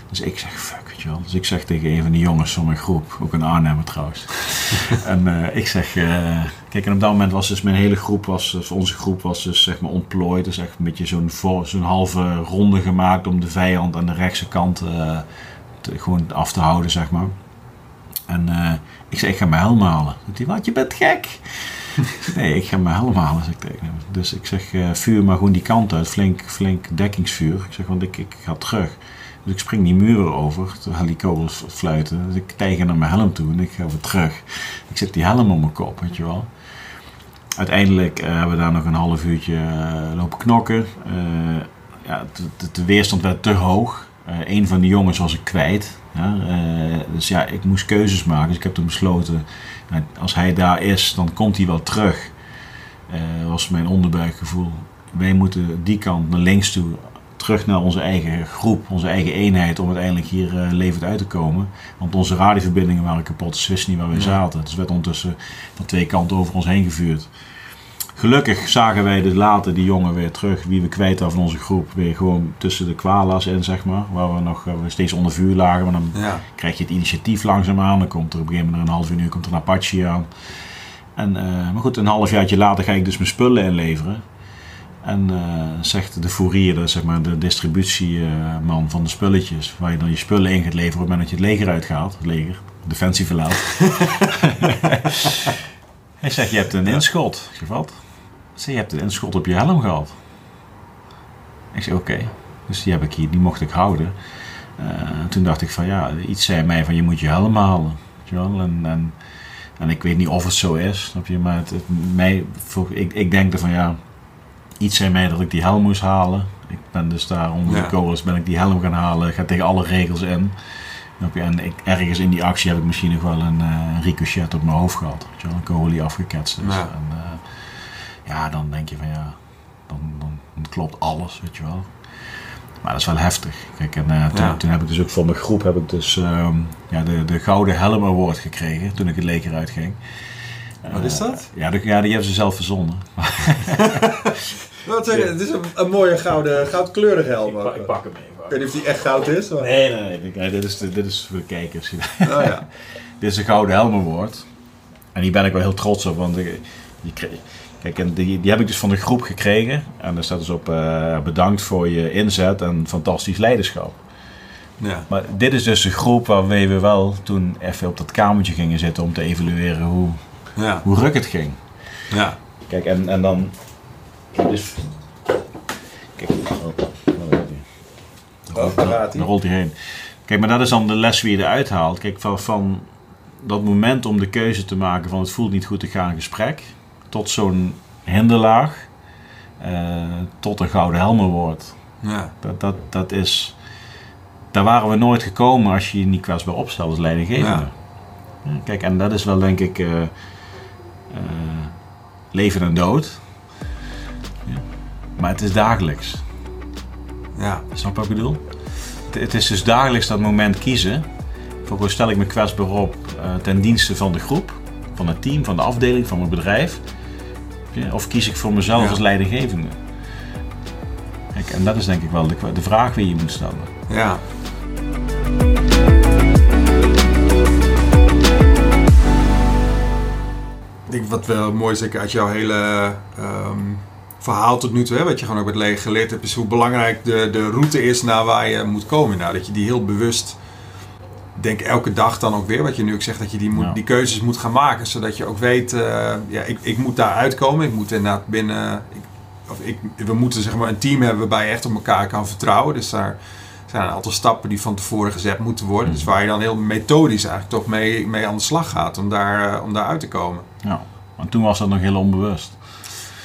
Dus ik zeg, fuck, weet je wel. Dus ik zeg tegen een van die jongens van mijn groep, ook een Arnhemmer trouwens. [LAUGHS] en ik zeg, kijk, en op dat moment was dus mijn hele groep, was, of onze groep was dus zeg maar ontplooid. Dus echt een beetje zo'n halve ronde gemaakt om de vijand aan de rechtse kant te, gewoon af te houden, zeg maar. En ik zeg, ik ga mijn helm halen. Die wat, je bent gek. nee, ik ga mijn helm halen, zeg ik tegen hem. Dus ik zeg, vuur maar gewoon die kant uit, flink, flink dekkingsvuur. Ik zeg, want ik, ik ga terug. Dus ik spring die muren over terwijl die kogels fluiten. Dus ik tijger naar mijn helm toe en ik ga weer terug. Ik zet die helm op mijn kop, weet je wel. Uiteindelijk uh, hebben we daar nog een half uurtje uh, lopen knokken. Uh, ja, de, de, weerstand werd te hoog. een van de jongens was ik kwijt. Ja, dus ja, ik moest keuzes maken. Dus ik heb toen besloten, nou, als hij daar is, dan komt hij wel terug. was mijn onderbuikgevoel. Wij moeten die kant naar links toe terug naar onze eigen groep, onze eigen eenheid, om uiteindelijk hier uh, levend uit te komen. Want onze radioverbindingen waren kapot, ze wisten niet waar we zaten. Dus werd ondertussen van twee kanten over ons heen gevuurd. Gelukkig zagen wij de later die jongen weer terug, wie we kwijt hadden van onze groep, weer gewoon tussen de kwala's in, zeg maar. Waar we nog we steeds onder vuur lagen. Maar dan krijg je het initiatief langzaamaan. Dan komt er op een gegeven moment, een half uur, komt er een Apache aan. En, uh, maar goed, een half jaartje later ga ik dus mijn spullen inleveren. En uh, zegt de fourier, zeg maar de distributieman van de spulletjes, waar je dan je spullen in gaat leveren op het moment dat je het leger uitgaat, het leger, defensie verlaat. [LAUGHS] Hij zegt, je hebt een inschot. Ik zeg, wat? Zeg, je hebt een inschot op je helm gehad. Ik zeg, oké. Dus die heb ik hier, die mocht ik houden. Uh, toen dacht ik van, ja, iets zei mij van, je moet je helm halen. En, en, en ik weet niet of het zo is, snap je? Maar het, het, mij, ik, ik denk ervan, ja iets zei mij dat ik die helm moest halen. Ik ben dus daar onder de kogels ben ik die helm gaan halen. Ga tegen alle regels in. En ik, ergens in die actie heb ik misschien nog wel een, uh, ricochet op mijn hoofd gehad. Weet je wel, een afgeketst is. Ja. En, uh, ja, dan denk je van ja, dan, dan, dan, klopt alles, weet je wel. Maar dat is wel heftig. Kijk, en uh, toen, ja. toen, heb ik dus ook voor mijn groep heb ik dus, um, ja, de, de Gouden Helm Award gekregen toen ik het leger uitging. Wat is dat? ja, de, ja, die hebben ze zelf verzonnen. Wat zeg je? Het is een, een mooie gouden, goudkleurige helm. Ik, ik, pak hem even. Ik weet niet of die echt goud is. Maar... Nee, nee, nee, nee, dit, is, dit is voor de kijkers. [LAUGHS] Oh, ja. dit is een gouden helmenwoord. En die ben ik wel heel trots op, want ik, die, kijk, en die, die heb ik dus van de groep gekregen. En daar staat dus op uh, bedankt voor je inzet en fantastisch leiderschap. Ja. Maar dit is dus de groep waarmee we wel toen even op dat kamertje gingen zitten om te evalueren hoe, ja. hoe ruk het ging. Ja. Kijk, en, en dan dus, kijk, oh, daar, rolt hij heen. Kijk, maar dat is dan de les wie je eruit haalt. Kijk, van, van dat moment om de keuze te maken van het voelt niet goed te gaan gesprek, tot zo'n hinderlaag, uh, tot een gouden helmenwoord. Ja. Dat, dat, dat is, daar waren we nooit gekomen als je je niet kwetsbaar opstelt als leidinggevende. Ja. Kijk, en dat is wel denk ik uh, uh, leven en dood. Maar het is dagelijks. Ja. Snap wat ik bedoel? Het, is dus dagelijks dat moment kiezen. Voor stel ik me kwetsbaar op ten dienste van de groep, van het team, van de afdeling, van mijn bedrijf. Of kies ik voor mezelf als leidinggevende? Kijk, en dat is denk ik wel de, de vraag die je moet stellen. Ja. Ik denk wat wel mooi is uit jouw hele um, verhaal tot nu toe, hè, wat je gewoon ook met leger geleerd hebt, is hoe belangrijk de, de route is naar waar je moet komen. Nou, dat je die heel bewust, denk elke dag dan ook weer, wat je nu ook zegt, dat je die, moet, die keuzes moet gaan maken. Zodat je ook weet, uh, ja, ik, ik moet daar uitkomen. Ik moet inderdaad binnen, ik, of ik, we moeten zeg maar een team hebben waarbij je echt op elkaar kan vertrouwen. Dus daar zijn een aantal stappen die van tevoren gezet moeten worden. Dus waar je dan heel methodisch eigenlijk toch mee, mee aan de slag gaat om daar, uh, om daar uit te komen. Ja, want toen was dat nog heel onbewust.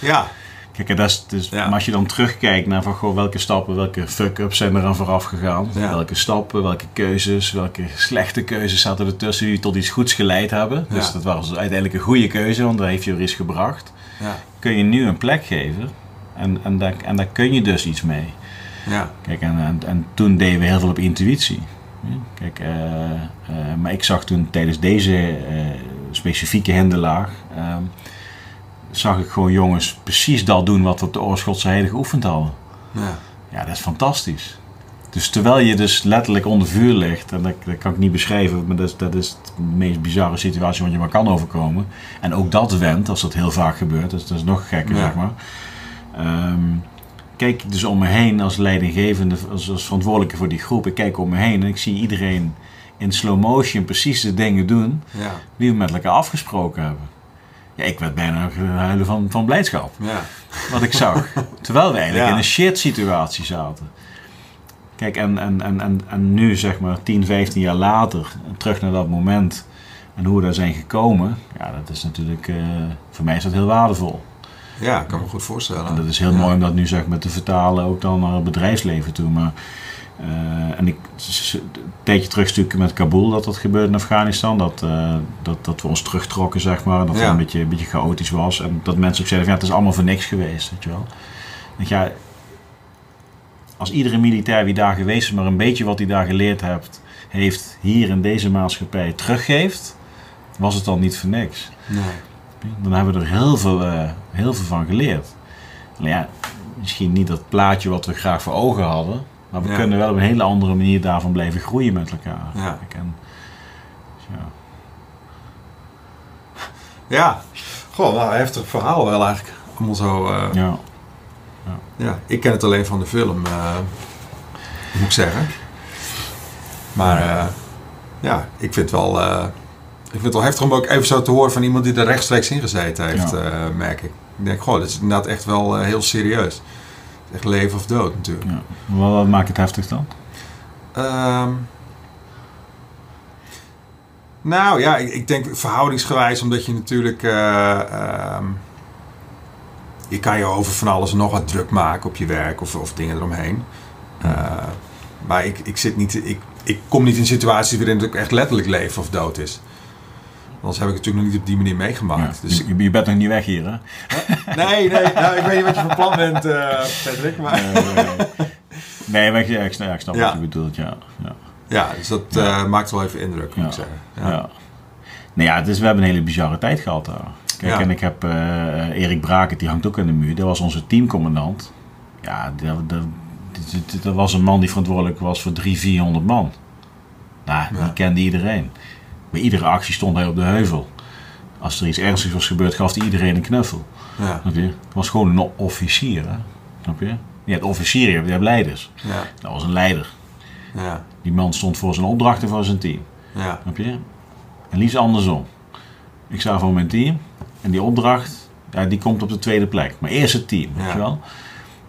Ja. Kijk, dat is, dus, maar als je dan terugkijkt naar van, goh, welke stappen, welke fuck-ups zijn er aan vooraf gegaan. Welke stappen, welke keuzes, welke slechte keuzes zaten er tussen die tot iets goeds geleid hebben. Dus dat was uiteindelijk een goede keuze, want daar heeft je er iets gebracht. Kun je nu een plek geven en, en, daar, en daar kun je dus iets mee. Ja. Kijk, en, en, en, toen deden we heel veel op intuïtie. Kijk, uh, uh, maar ik zag toen tijdens deze uh, specifieke hinderlaag, ehm, zag ik gewoon jongens precies dat doen wat we op de Oorschotse Heide geoefend hadden. Ja. ja, dat is fantastisch. Dus terwijl je dus letterlijk onder vuur ligt, en dat, dat kan ik niet beschrijven, maar dat is, dat is de meest bizarre situatie wat je maar kan overkomen. En ook dat wendt, als dat heel vaak gebeurt, dus dat is nog gekker, Ja. zeg maar. Ehm, kijk ik dus om me heen als leidinggevende, als, als verantwoordelijke voor die groep. Ik kijk om me heen en ik zie iedereen in slow motion precies de dingen doen Ja. die we met elkaar afgesproken hebben. Ja, ik werd bijna gaan huilen van, van blijdschap Ja. wat ik zag. [LAUGHS] Terwijl we eigenlijk Ja. in een shit situatie zaten. Kijk, en, en, en, en, en nu zeg maar 10, 15 jaar later, terug naar dat moment en hoe we daar zijn gekomen, ja, dat is natuurlijk, eh, voor mij is dat heel waardevol. ja, ik kan me goed voorstellen. En dat is heel Ja. mooi om dat nu zeg maar te vertalen ook dan naar het bedrijfsleven toe. Maar, eh, en ik, een tijdje terug met Kabul dat dat gebeurde in Afghanistan. Dat, eh, dat, dat we ons terugtrokken, zeg maar. Dat Ja. het een beetje, een beetje chaotisch was. En dat mensen ook zeiden van ja, het is allemaal voor niks geweest, weet je wel. Dat ja, als iedere militair die daar geweest is, maar een beetje wat hij daar geleerd hebt, heeft hier in deze maatschappij teruggeeft, was het dan niet voor niks. Nee. Dan hebben we er heel veel, eh, heel veel van geleerd. Ja, misschien niet dat plaatje wat we graag voor ogen hadden. Maar we Ja. kunnen wel op een hele andere manier daarvan blijven groeien met elkaar. Ja. En, ja. Ja. Goh, nou, een heftig verhaal wel eigenlijk. Allemaal zo... eh, Ja. Ja, ik ken het alleen van de film, eh, moet ik zeggen. Maar eh, ja, ik vind het wel, ik vind het wel heftig om ook even zo te horen van iemand die er rechtstreeks in gezeten heeft, Ja. merk ik. Ik denk, goh, dit is inderdaad echt wel heel serieus. Echt leven of dood natuurlijk. ja. Wat, wat maakt het heftig dan? Ehm, nou ja, ik, ik denk verhoudingsgewijs, omdat je natuurlijk. eh, ehm, je kan je over van alles nog wat druk maken op je werk of, of dingen eromheen. Eh, maar ik, ik, zit niet, ik, ik kom niet in situaties waarin het ook echt letterlijk leven of dood is. Anders heb ik het natuurlijk nog niet op die manier meegemaakt. Ja. Dus je, je bent nog niet weg hier, hè? nee, nee, nou, ik weet niet wat je van plan bent, eh, Patrick. Maar... Nee, maar ik, snap, ik snap Ja. wat je bedoelt, ja. ja. Ja, dus dat eh, maakt wel even indruk, moet ik zeggen. Ja. Nou ja, het is, we hebben een hele bizarre tijd gehad daar. Kijk, en ik heb eh, Erik Braken, die hangt ook aan de muur. Dat was onze teamcommandant. Ja, dat, dat, dit- dat was een man die verantwoordelijk was voor 300, 400 man. Nou, die kende iedereen. Bij iedere actie stond hij op de heuvel. Als er iets ernstigs was gebeurd, gaf hij iedereen een knuffel. Ja, Snap je? Het was gewoon een officier, hè? Snap je? Je hebt officieren, je hebt- je hebt leiders. ja, Dat was een leider. ja, Die man stond voor zijn opdracht en voor zijn team. ja. Snap je? En liefst andersom. Ik sta voor mijn team en die opdracht, ja, die komt op de tweede plek. Maar eerst het team, weet je wel?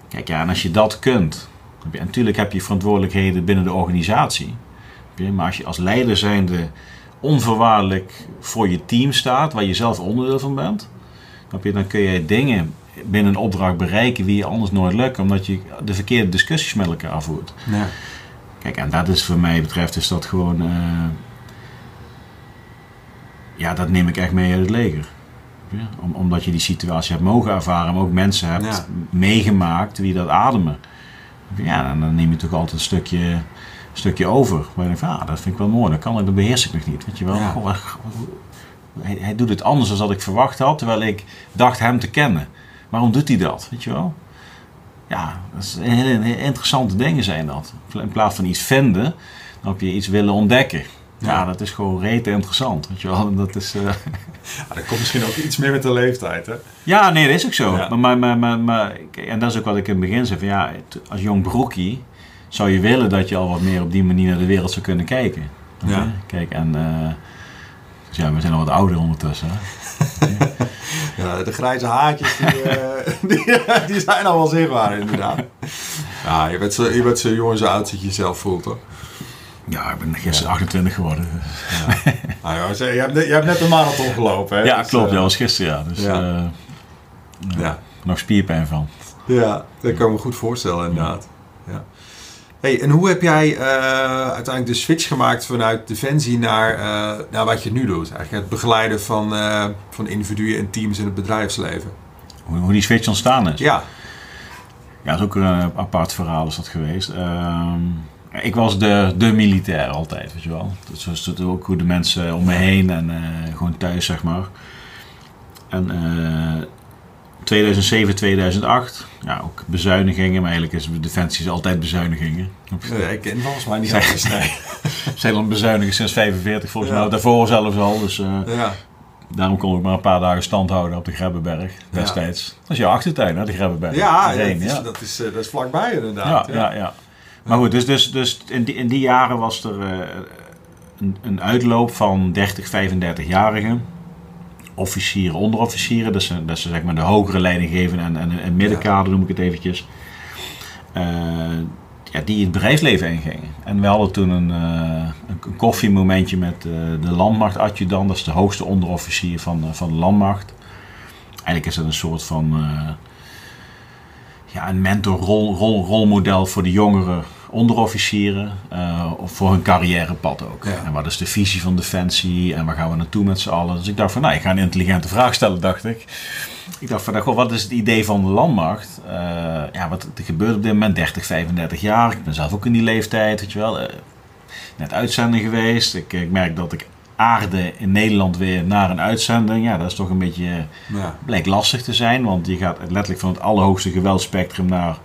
Kijk, ja, en als je dat kunt, en natuurlijk heb je verantwoordelijkheden binnen de organisatie. Maar als je als leider zijnde onvoorwaardelijk voor je team staat, waar je zelf onderdeel van bent, dan kun je dingen binnen een opdracht bereiken die je anders nooit lukken, omdat je de verkeerde discussies met elkaar voert. ja. Kijk, en dat is voor mij betreft is dat gewoon. eh, ja, dat neem ik echt mee uit het leger. Ja, om, omdat je die situatie hebt mogen ervaren, maar ook mensen hebt Ja. meegemaakt die dat ademen. Ja, dan neem je toch altijd een stukje, stukje over. Denkt, van, ah, dat vind ik wel mooi, dat kan ik, dat beheers ik nog niet. Weet je wel? Ja. Goh, wat- hij, hij doet het anders dan dat ik verwacht had, terwijl ik dacht hem te kennen. Waarom doet hij dat? Weet je wel? Ja, dat is hele, hele interessante dingen zijn dat. In plaats van iets vinden, dan heb je iets willen ontdekken. Ja, Ja. dat is gewoon rete interessant. Weet je wel? [LAUGHS] Dat is, eh, Ja, dat komt misschien ook iets meer met de leeftijd, hè? Ja, nee, dat is ook zo. Ja. Maar, maar, maar, maar, maar- en dat is ook wat ik in het begin zei. Van, ja, als jong broekie zou je willen dat je al wat meer op die manier naar de wereld zou kunnen kijken. Ja. Kijk, en eh, dus ja, we zijn al wat ouder ondertussen. [LAUGHS] Ja, de grijze haartjes, die, eh, [LAUGHS] die, die zijn al wel zichtbaar, inderdaad. Ja, je bent zo, je bent zo jong en zo oud dat je jezelf voelt, toch? Ja, ik ben gisteren 28 geworden. Ja. nou ja, je, hebt net, je hebt net een marathon gelopen, hè? Ja, dus, klopt. Uh, dat was gisteren, ja. Dus, ja. Uh, ja. Nog spierpijn van. Ja, dat kan ik me goed voorstellen, inderdaad. Ja. Hey, en hoe heb jij uh, uiteindelijk de switch gemaakt vanuit Defensie naar, naar wat je nu doet? Eigenlijk het begeleiden van, van individuen en teams in het bedrijfsleven. Hoe, hoe die switch ontstaan is? Ja. Ja, dat is ook een apart verhaal is dat geweest. Ehm, ik was de, de militair altijd, weet je wel. Dat het ook hoe de mensen om me heen en gewoon thuis, zeg maar. En 2007, 2008, ja, ook bezuinigingen, maar eigenlijk is Defensie altijd bezuinigingen. Ja, ik ken volgens mij niet anders. [LAUGHS] Nee. zijn dan bezuinigen sinds 45 volgens ja. mij, daarvoor zelfs al. Dus uh, ja. daarom kon ik maar een paar dagen stand houden op de Grebbeberg destijds. Dat is jouw achtertuin, hè, de Grebbeberg. Ja, dat, is, dat, is, dat is vlakbij inderdaad. Ja, ja. ja, Maar goed, dus, dus, dus in, die, in die jaren was er uh, een, een, uitloop van 30, 35-jarigen. Officieren, onderofficieren. Dat ze, dat ze zeg maar de hogere leidinggevenden en, en, en middenkader noem ik het eventjes. Uh, ja, die het bedrijfsleven ingingen. En we hadden toen een, uh, een koffiemomentje met de landmachtadjudant. Dat is de hoogste onderofficier van, van de landmacht. Eigenlijk is dat een soort van ja, een mentor, rol, rol, rolmodel voor de jongere onderofficieren. Uh, voor hun carrièrepad ook. Ja. En wat is de visie van Defensie en waar gaan we naartoe met z'n allen? Dus ik dacht van, nou, ik ga een intelligente vraag stellen, dacht ik. Ik dacht van, nou, goh, wat is het idee van de landmacht? Uh, ja, wat er gebeurt op dit moment, 30, 35 jaar. Ik ben zelf ook in die leeftijd, weet je wel. Uh, net uitzending geweest. Ik, ik merk dat ik aarde in Nederland weer naar een uitzending. Ja, dat is toch een beetje, ja. blijkt lastig te zijn. Want je gaat letterlijk van het allerhoogste geweldspectrum naar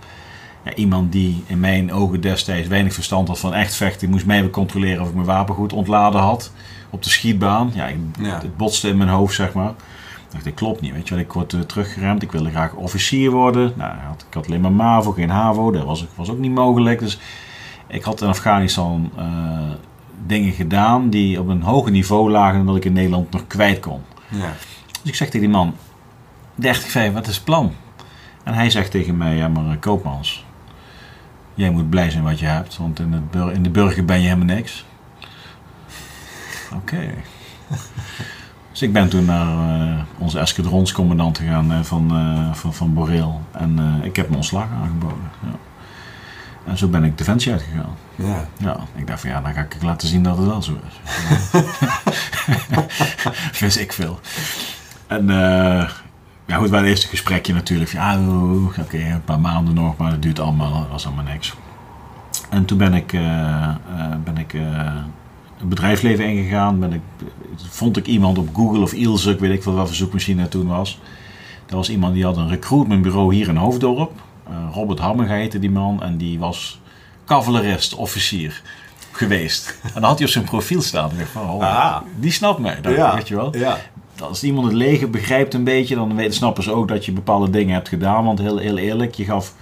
ja, iemand die in mijn ogen destijds weinig verstand had van echt vechten. moest mij controleren of ik mijn wapen goed ontladen had op de schietbaan. Ja, ik, ja. het botste in mijn hoofd, zeg maar. Ik dacht, dat klopt niet. Weet je wel, ik word uh, teruggeremd. Ik wilde graag officier worden. Nou, ik had alleen maar MAVO, geen HAVO. Dat was, was ook niet mogelijk. Dus ik had in Afghanistan... Uh, dingen gedaan die op een hoger niveau lagen dan dat ik in Nederland nog kwijt kon. Ja. Dus ik zeg tegen die man, 30, 5, wat is het plan? En hij zegt tegen mij, ja maar Koopmans, jij moet blij zijn wat je hebt, want in, het in de burger ben je helemaal niks. Oké. Okay. [LAUGHS] dus ik ben toen naar uh, onze escadronscommandant gegaan uh, van, uh, van, van Boreel en ik heb mijn ontslag aangeboden. Ja. En zo ben ik Defensie uitgegaan. Ja. ja. Ik dacht van ja, dan ga ik laten zien dat het wel zo is. [LAUGHS] [LAUGHS] Vis ik veel. En uh, ja, goed, bij het eerste gesprekje natuurlijk. Ja, oké, okay, een paar maanden nog, maar dat duurt allemaal, dat was allemaal niks. En toen ben ik, uh, uh, ben ik het bedrijfsleven ingegaan. Ben ik, vond ik iemand op Google of Ilse, ik weet ik veel voor zoekmachine toen was. Dat was iemand die had een recruitmentbureau hier in Hoofddorp. Robert Hammer heette die man en die was cavalerist, officier geweest. En dan had hij op zijn profiel staan. Ik van, oh, ah. die snapt mij. Dat, ja. Weet je wel. Ja. Als iemand het leger begrijpt een beetje, dan weten, snappen ze ook dat je bepaalde dingen hebt gedaan. Want heel, heel eerlijk, je gaf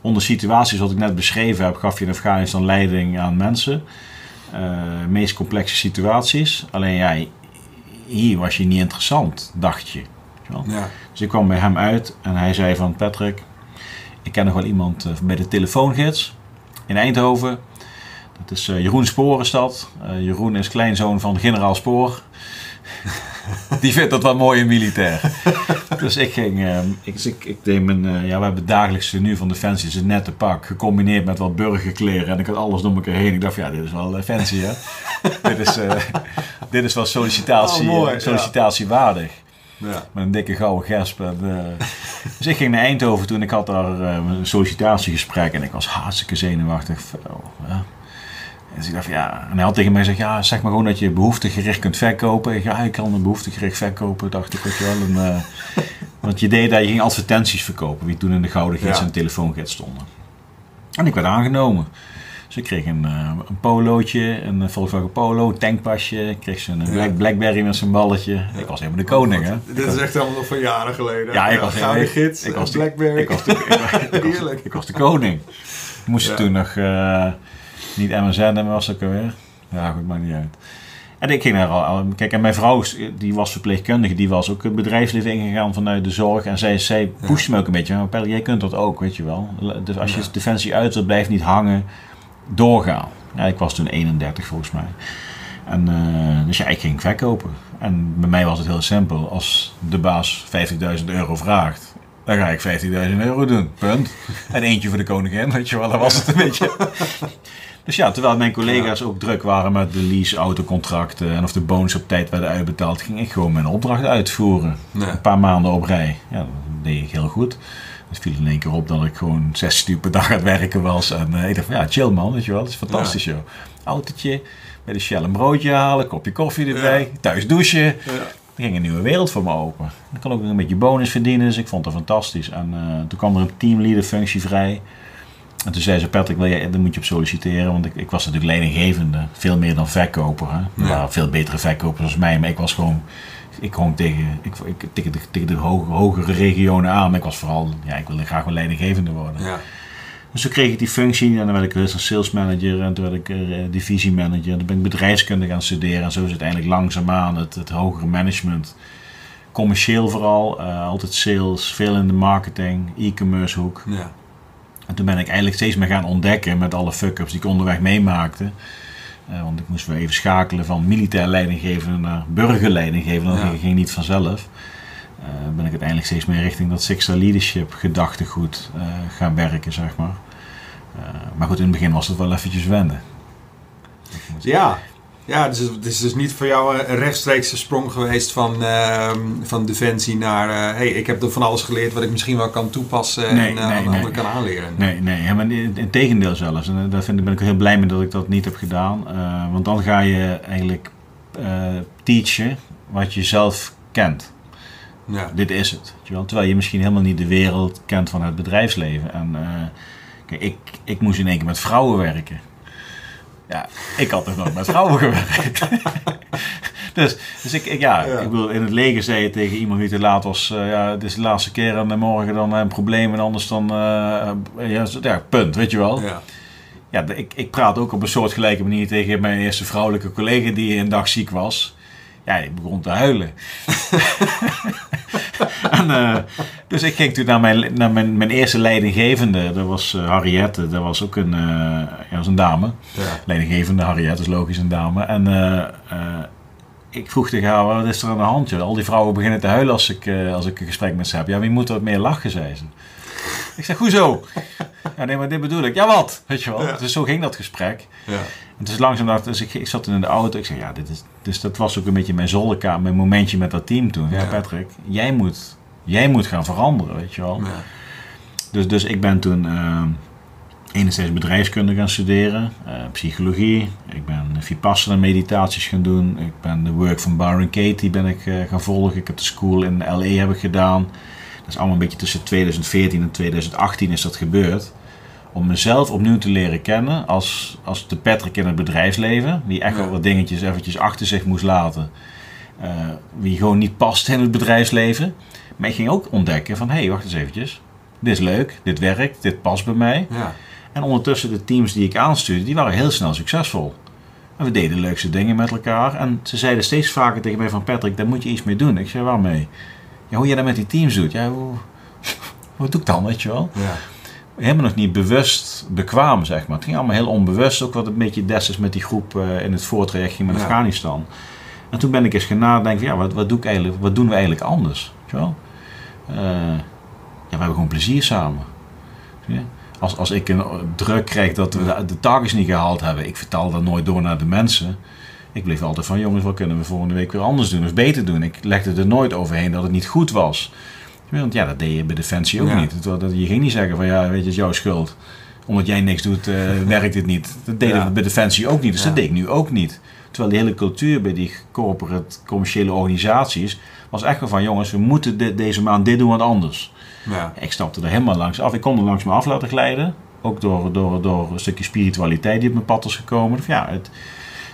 onder situaties wat ik net beschreven heb, gaf je in Afghanistan leiding aan mensen. Uh, meest complexe situaties. Alleen jij, hier was je niet interessant, dacht je. Ja. Dus ik kwam bij hem uit en hij zei van Patrick, ik ken nog wel iemand uh, bij de telefoongids in Eindhoven. Dat is uh, Jeroen Sporenstad. Uh, Jeroen is kleinzoon van generaal Spoor. [LAUGHS] [LAUGHS] Die vindt dat wel mooi in militair. [LAUGHS] dus ik ging, uh, ik, ik, ik, deed mijn, ja, we hebben het dagelijkse nu van Defensie, is een nette pak, gecombineerd met wat burgerkleren. En ik had alles door elkaar heen. Ik dacht, ja, dit is wel fancy, hè? [LAUGHS] dit, is, dit is wel sollicitatie, oh, mooi. Ja. Met een dikke gouden gesp. En, uh, dus ik ging naar Eindhoven toen. Ik had daar uh, een sollicitatiegesprek. En ik was hartstikke zenuwachtig. Ja. Dus ik dacht ja. En hij had tegen mij gezegd, ja, zeg maar gewoon dat je behoeftegericht kunt verkopen. Ik, ja, ik kan een behoeftegericht verkopen, dacht ik ook wel. En, uh, [LAUGHS] want je deed dat, je ging advertenties verkopen. Wie toen in de Gouden Gids ja. en telefoongids stonden. En ik werd aangenomen. Dus ik kreeg een, uh, een polootje, een Volkswagen Polo, tankpasje. Ik kreeg een ja. Black, Blackberry met zijn balletje. Ja. Ik was helemaal de koning, hè. Dit is echt helemaal nog van jaren geleden. Ja, ik was Gouden gids, ik was de, Blackberry. Ik was de, ik, was, ik, [LAUGHS] ik was de koning. Moest toen nog uh, niet MSN, maar was ik alweer. Ja, goed, maakt niet uit. En ik ging daar al, kijk, en mijn vrouw, die was verpleegkundige, die was ook het bedrijfsleven ingegaan vanuit de zorg. En zij, zij pushte me ook een beetje, maar jij kunt dat ook, weet je wel. Dus als je ja. defensie uit wilt, blijf niet hangen, doorgaan. Ja, ik was toen 31 volgens mij. En, uh, dus ja, ik ging verkopen. En bij mij was het heel simpel. Als de baas 50.000 euro vraagt, dan ga ik 15.000 euro doen. Punt. En eentje voor de koningin, weet je wel. Dat was het een beetje. [LAUGHS] Dus ja, terwijl mijn collega's ook druk waren met de lease-autocontracten en of de bonus op tijd werden uitbetaald, ging ik gewoon mijn opdracht uitvoeren. Een paar maanden op rij. Ja, dat deed ik heel goed. Het viel in één keer op dat ik gewoon zes uur per dag aan het werken was. En uh, ik dacht van ja, chill man, weet je wel. Dat is fantastisch joh. Autootje, bij de Shell een broodje halen, kopje koffie erbij, thuis douchen. Er ging een nieuwe wereld voor me open. Ik kon ook een beetje bonus verdienen, dus ik vond het fantastisch. En uh, toen kwam er een teamleader functie vrij. En toen zei ze, Patrick, wil je, dan moet je op solliciteren. Want ik, ik was natuurlijk leidinggevende. Veel meer dan verkoper. Hè? Er waren veel betere verkopers als mij. Maar ik was gewoon... Ik kwam tegen, ik, ik, tegen de, tegen de hogere regionen aan. Maar ik was vooral... Ja, ik wilde graag wel leidinggevende worden. Ja. Dus toen kreeg ik die functie. En dan werd ik weer sales manager. En toen werd ik uh, divisiemanager. En toen ben ik bedrijfskunde gaan studeren. En zo is het eigenlijk langzaamaan het, het hogere management. Commercieel vooral. Uh, altijd sales. Veel in de marketing. E-commerce hoek. Ja. En toen ben ik eigenlijk steeds meer gaan ontdekken met alle fuck-ups die ik onderweg meemaakte. Uh, want ik moest weer even schakelen van militair leidinggevende naar burgerleidinggevende. Dat ging niet vanzelf. Uh, ben ik uiteindelijk steeds meer richting dat Six Leadership gedachtegoed uh, gaan werken, zeg maar. maar goed, in het begin was het wel eventjes wennen. Ja, ja, dus het is dus niet voor jou een rechtstreekse sprong geweest van, uh, van defensie naar... Uh, hey, ik heb er van alles geleerd wat ik misschien wel kan toepassen nee, en uh, nee, aan anderen kan aanleren. Nee, nee, maar in, tegendeel zelfs. En daar vind, ben ik heel blij mee dat ik dat niet heb gedaan. want dan ga je eigenlijk teachen wat je zelf kent. Ja. Dit is het. Terwijl je misschien helemaal niet de wereld kent van het bedrijfsleven. En kijk, ik, ik moest in één keer met vrouwen werken. Ja, ik had nog met vrouwen gewerkt. [LAUGHS] dus dus ik, ik ja, ik bedoel, in het leger zei je tegen iemand die te laat was: uh, ja, het is de laatste keer en morgen dan een probleem en anders dan. Uh, ja, ja, punt, weet je wel. Ja. Ja, ik, ik praat ook op een soortgelijke manier tegen mijn eerste vrouwelijke collega die een dag ziek was. Ja, ik begon te huilen. [LAUGHS] [LAUGHS] en, uh, dus ik ging toen naar mijn, naar mijn, mijn eerste leidinggevende. Dat was uh, Harriette. Dat was ook een, uh, ja, was een dame. Ja. Leidinggevende Harriette is logisch een dame. En ik vroeg tegen haar, wat is er aan de hand? Joh? Al die vrouwen beginnen te huilen als ik, als ik een gesprek met ze heb. Ja, wie moet wat meer lachen, zei ze. Ik zeg, hoezo? [LAUGHS] ja, nee, maar dit bedoel ik. Ja, wat? Weet je wel? Ja. Dus zo ging dat gesprek. Ja. En dus langzaam dacht dus ik, ik zat in de auto. Ik zei, ja, dit is... Dus dat was ook een beetje mijn zolderkamer, mijn momentje met dat team toen. Ja, Patrick, jij moet, jij moet gaan veranderen, weet je wel. Ja. Dus, dus ik ben toen uh, enerzijds bedrijfskunde gaan studeren, uh, psychologie. Ik ben Vipassana meditaties gaan doen. Ik ben de work van Byron Katie ben ik uh, gaan volgen. Ik heb de school in LA heb ik gedaan. Dat is allemaal een beetje tussen 2014 en 2018 is dat gebeurd. Om mezelf opnieuw te leren kennen als, als de Patrick in het bedrijfsleven. Die echt wel wat dingetjes eventjes achter zich moest laten. Uh, wie gewoon niet past in het bedrijfsleven. Maar ik ging ook ontdekken van, hé, hey, wacht eens eventjes. Dit is leuk, dit werkt, dit past bij mij. Ja. En ondertussen de teams die ik aanstuurde, die waren heel snel succesvol. En we deden de leukste dingen met elkaar. En ze zeiden steeds vaker tegen mij van, Patrick, daar moet je iets mee doen. Ik zei, waarmee? Ja, hoe je dat met die teams doet. Ja, hoe, [LAUGHS] wat doe ik dan, weet je wel? Ja. Helemaal nog niet bewust bekwaam, zeg maar. Het ging allemaal heel onbewust. Ook wat een beetje destijds met die groep uh, in het voortraject ging met ja. Afghanistan. En toen ben ik eens gaan nadenken, ja, wat, wat, doe ik eigenlijk, wat doen we eigenlijk anders? Weet je wel? Uh, ja, we hebben gewoon plezier samen. Als, als ik een druk krijg dat we de, de targets niet gehaald hebben, ik vertaal dat nooit door naar de mensen. Ik bleef altijd van, jongens, wat kunnen we volgende week weer anders doen of beter doen? Ik legde er nooit overheen dat het niet goed was. Want ja, dat deed je bij Defensie ook ja. niet. Je ging niet zeggen van, ja, weet je, het is jouw schuld. Omdat jij niks doet, uh, [LAUGHS] werkt het niet. Dat deden ja. we bij Defensie ook niet, dus dat deed ik nu ook niet. Terwijl de hele cultuur bij die corporate, commerciële organisaties was echt wel van, jongens, we moeten dit, deze maand dit doen wat anders. Ja. Ik stapte er helemaal langs af. Ik kon er langs me af laten glijden. Ook door, door, door een stukje spiritualiteit die op mijn pad was gekomen. Ja, het,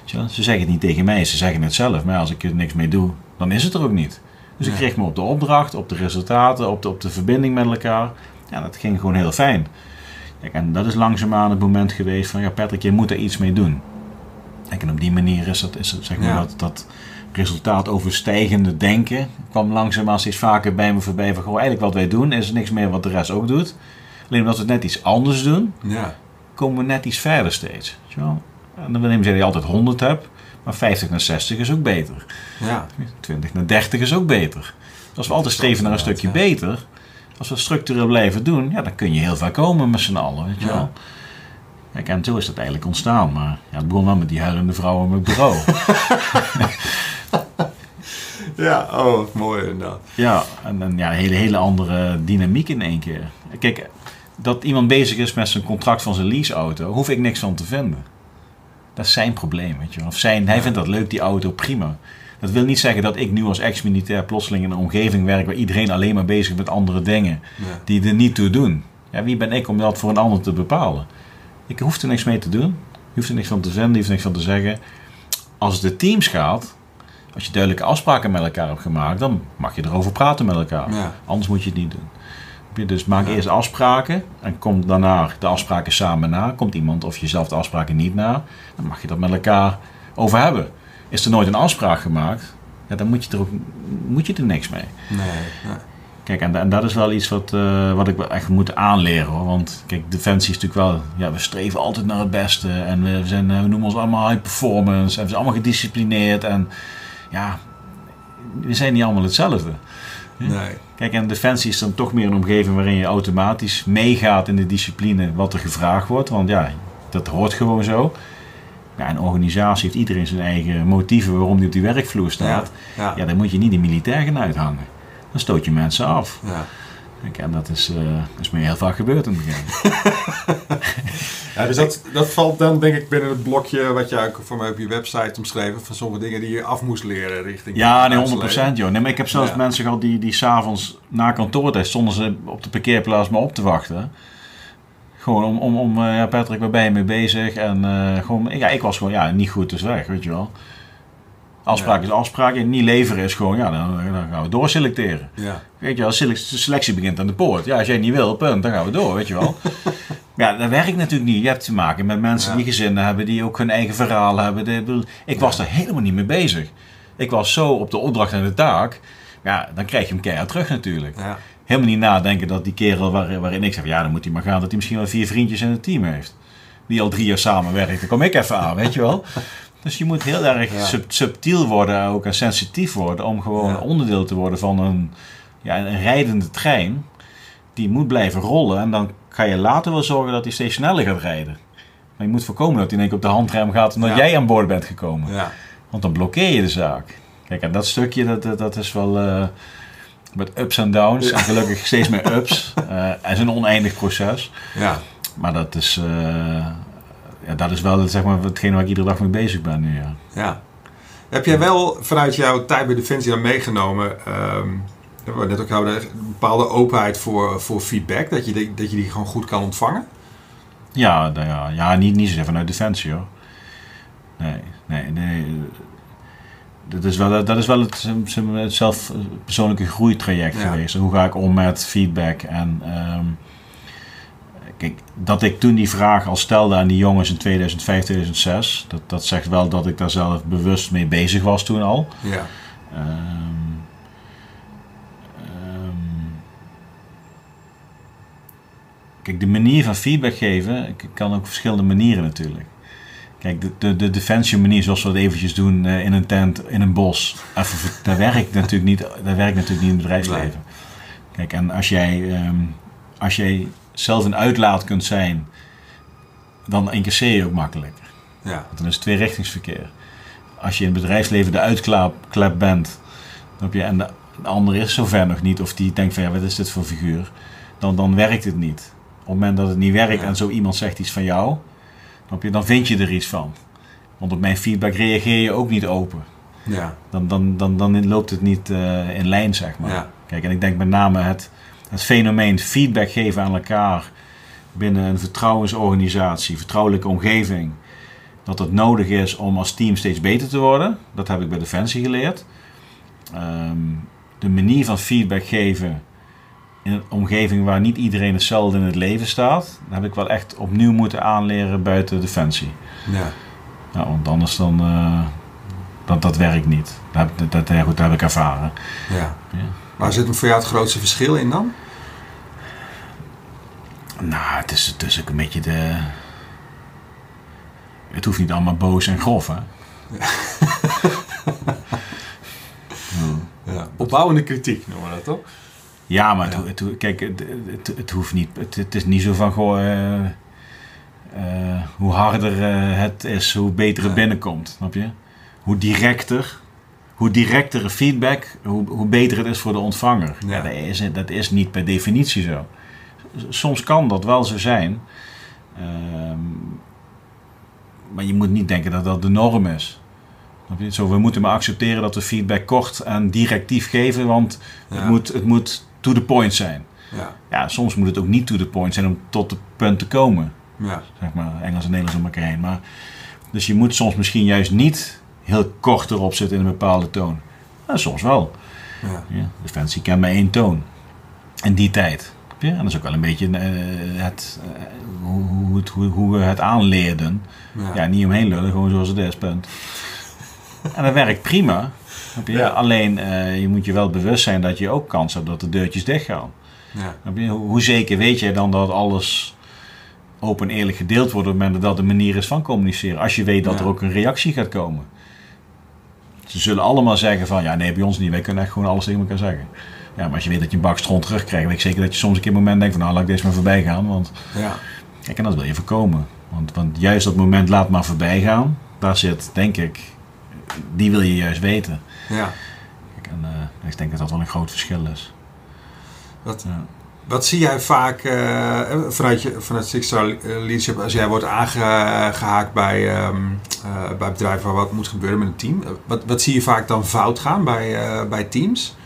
ze zeggen het niet tegen mij, ze zeggen het zelf. Maar als ik er niks mee doe, dan is het er ook niet. Dus ik kreeg me op de opdracht, op de resultaten, op de, op de verbinding met elkaar. Ja, dat ging gewoon heel fijn. Kijk, en dat is langzaamaan het moment geweest van, ja Patrick, je moet er iets mee doen. En op die manier is dat, is het, zeg maar, dat, dat resultaat overstijgende denken kwam langzaamaan steeds vaker bij me voorbij. Van gewoon eigenlijk wat wij doen is niks meer wat de rest ook doet. Alleen omdat we net iets anders doen, ja. komen we net iets verder steeds. Weet je wel? En dan wil niet zeggen dat je altijd 100 hebt, maar 50 naar 60 is ook beter. Ja. 20 naar 30 is ook beter. Als we altijd streven naar een stukje beter, als we structureel blijven doen, ja, dan kun je heel ver komen met z'n allen. Weet je Ja. wel? Kijk, en zo is dat eigenlijk ontstaan. Maar ja, het begon wel met die huilende vrouw op mijn bureau. [LAUGHS] Ja, oh, mooi inderdaad. ja, en, en ja, een hele, hele andere dynamiek in één keer. Kijk, dat iemand bezig is met zijn contract van zijn leaseauto, hoef ik niks van te vinden. Dat is zijn probleem, weet je. Of zijn, hij Ja. vindt dat leuk, die auto, prima. Dat wil niet zeggen dat ik nu als ex-militair plotseling in een omgeving werk waar iedereen alleen maar bezig is met andere dingen Ja. die er niet toe doen. Ja, wie ben ik om dat voor een ander te bepalen? Ik hoef er niks mee te doen. Je hoeft er niks van te vinden, je hoeft er niks van te zeggen. Als het de teams gaat, als je duidelijke afspraken met elkaar hebt gemaakt, dan mag je erover praten met elkaar. Ja. Anders moet je het niet doen. Je Dus maak Ja. eerst afspraken en kom daarna de afspraken samen na. Komt iemand of jezelf de afspraken niet na, dan mag je dat met elkaar over hebben. Is er nooit een afspraak gemaakt, ja, dan moet je er ook moet je er niks mee. Nee, nee. Kijk, en, en dat is wel iets wat, eh, wat ik wel echt moet aanleren hoor. Want kijk, defensie is natuurlijk wel, ja, we streven altijd naar het beste. En we, zijn, eh, we noemen ons allemaal high performance. En we zijn allemaal gedisciplineerd. En ja, we zijn niet allemaal hetzelfde. Nee. Kijk, en defensie is dan toch meer een omgeving waarin je automatisch meegaat in de discipline wat er gevraagd wordt. Want ja, dat hoort gewoon zo. Ja, een organisatie heeft iedereen zijn eigen motieven waarom die op die werkvloer staat. Ja. Ja, dan moet je niet de militair gaan uithangen. Dan stoot je mensen af. Ja. En dat is, eh is me heel vaak gebeurd in het begin. [LAUGHS] Ja, dus dat, dat valt dan denk ik binnen het blokje wat je ook voor mij op je website omschreven van sommige dingen die je af moest leren richting Ja, nee, bedrijfsleven. 100% joh. Nee, maar ik heb zelfs Ja. mensen gehad die, die s'avonds na kantoortijd stonden ze op de parkeerplaats maar op te wachten. Gewoon om, om, om eh, ja Patrick, waar ben je mee bezig? En eh, gewoon, ja, ik was gewoon, ja, niet goed, dus weg, weet je wel. Afspraak is afspraak en niet leveren is gewoon, ja, dan, dan gaan we doorselecteren. Ja, Weet je wel, selectie begint aan de poort. Ja, als jij niet wil, punt, dan gaan we door, weet je wel. [LAUGHS] ja, dat werkt natuurlijk niet. Je hebt te maken met mensen Ja. die gezinnen hebben, die ook hun eigen verhaal hebben. Ik was daar helemaal niet mee bezig. Ik was zo op de opdracht en de taak. Ja, dan krijg je hem keihard terug natuurlijk. ja, Helemaal niet nadenken dat die kerel waar, waarin ik zeg, ja, dan moet hij maar gaan, dat hij misschien wel vier vriendjes in het team heeft. Die al drie jaar samenwerken. Dan kom ik even aan, weet je wel. [LAUGHS] Dus je moet heel erg Ja. sub- subtiel worden ook en sensitief worden om gewoon Ja. onderdeel te worden van een, ja, een rijdende trein. Die moet blijven rollen en dan ga je later wel zorgen dat hij steeds sneller gaat rijden. Maar je moet voorkomen dat hij in één keer op de handrem gaat omdat Ja. jij aan boord bent gekomen. ja, Want dan blokkeer je de zaak. Kijk, en dat stukje, dat, dat, dat is wel eh, met ups en downs. En gelukkig steeds meer ups. [LAUGHS] Eh, het is een oneindig proces. ja. Maar dat is, eh, ja, dat is wel zeg maar, hetgene waar ik iedere dag mee bezig ben nu. Ja. Ja. Heb jij wel vanuit jouw tijd bij Defensie dan meegenomen, ehm we hebben net ook hadden, een bepaalde openheid voor, voor feedback, dat je, die, dat je die gewoon goed kan ontvangen? Ja, nou ja, ja niet, niet zozeer vanuit Defensie hoor. Nee, nee, nee. Dat is wel, dat is wel het, het zelf persoonlijke groeitraject Ja. geweest. Hoe ga ik om met feedback? En ehm, kijk, dat ik toen die vraag al stelde aan die jongens in 2005, 2006, dat, dat zegt wel dat ik daar zelf bewust mee bezig was toen al. Ja. Ehm, ehm, kijk, de manier van feedback geven kan ook op verschillende manieren natuurlijk. Kijk, de, de, de defensie manier zoals we dat eventjes doen eh, in een tent, in een bos, even, dat werkt natuurlijk niet, dat werkt natuurlijk niet in het bedrijfsleven. Kijk, en als jij, ehm, als jij zelf een uitlaat kunt zijn, dan incasseer je ook makkelijker. Ja. Want dan is het tweerichtingsverkeer. Als je in het bedrijfsleven de uitklep bent, dan heb je, en de, de ander is zover nog niet, of die denkt van ja, wat is dit voor figuur, dan, dan werkt het niet. Op het moment dat het niet werkt Ja. en zo iemand zegt iets van jou, dan, heb je, dan vind je er iets van. Want op mijn feedback reageer je ook niet open. Ja. Dan, dan, dan, dan loopt het niet eh, in lijn, zeg maar. Ja. Kijk, en ik denk met name het, het fenomeen feedback geven aan elkaar binnen een vertrouwensorganisatie, vertrouwelijke omgeving, dat het nodig is om als team steeds beter te worden. Dat heb ik bij Defensie geleerd. Ehm, de manier van feedback geven in een omgeving waar niet iedereen hetzelfde in het leven staat, dat heb ik wel echt opnieuw moeten aanleren buiten Defensie. Ja. Ja, want anders dan, uh, dat, dat werkt niet. Dat, dat, dat, goed, dat heb ik ervaren. Ja. ja. Waar zit voor jou het grootste verschil in dan? Nou, het is, het is ook een beetje de... Het hoeft niet allemaal boos en grof, hè? Ja. ja. Opbouwende kritiek noemen we dat toch? Ja, maar Het, het, kijk, het, het, het, hoeft niet. Het, is niet zo van goh, uh, uh, hoe harder uh, het is, hoe beter het binnenkomt. Snap je? Hoe directer, hoe directere feedback, hoe, hoe beter het is voor de ontvanger. Ja. dat, is, dat is niet per definitie zo. Soms kan dat wel zo zijn. Ehm, maar je moet niet denken dat dat de norm is. Zo, we moeten maar accepteren dat we feedback kort en directief geven, want het, moet, het moet to the point zijn. Ja. ja, soms moet het ook niet to the point zijn om tot het punt te komen. Ja. Zeg maar, Engels en Nederlands om elkaar heen. Maar, dus je moet soms misschien juist niet heel kort erop zitten in een bepaalde toon. Nou, soms wel. Ja. Ja, Defensie kent maar één toon. In die tijd. Ja, en dat is ook wel een beetje uh, het, uh, hoe, hoe, hoe, hoe, we het aanleerden. Ja. ja, niet omheen lullen, gewoon zoals het is, punt. en dat werkt prima. Ja. Alleen uh, je moet je wel bewust zijn dat je ook kans hebt dat de deurtjes dichtgaan. Ja. Hoe zeker weet jij dan dat alles open en eerlijk gedeeld wordt op het moment dat dat de manier is van communiceren? Als je weet dat er ook een reactie gaat komen. Ze zullen allemaal zeggen van ja nee bij ons niet, wij kunnen echt gewoon alles tegen elkaar zeggen. Ja, maar als je weet dat je een bak stront terugkrijgt, weet ik zeker dat je soms een keer een moment denkt van nou laat ik deze maar voorbij gaan. Want ja. kijk en dat wil je voorkomen. Want, want juist dat moment laat maar voorbij gaan, daar zit denk ik, die wil je juist weten. Ja. Kijk, en, uh, ik denk dat dat wel een groot verschil is. Ja. Wat zie jij vaak uh, vanuit, je, vanuit Six Leadership als jij wordt aangehaakt bij, um, uh, bij bedrijven waar wat moet gebeuren met een team? Wat, wat zie je vaak dan fout gaan bij, bij teams?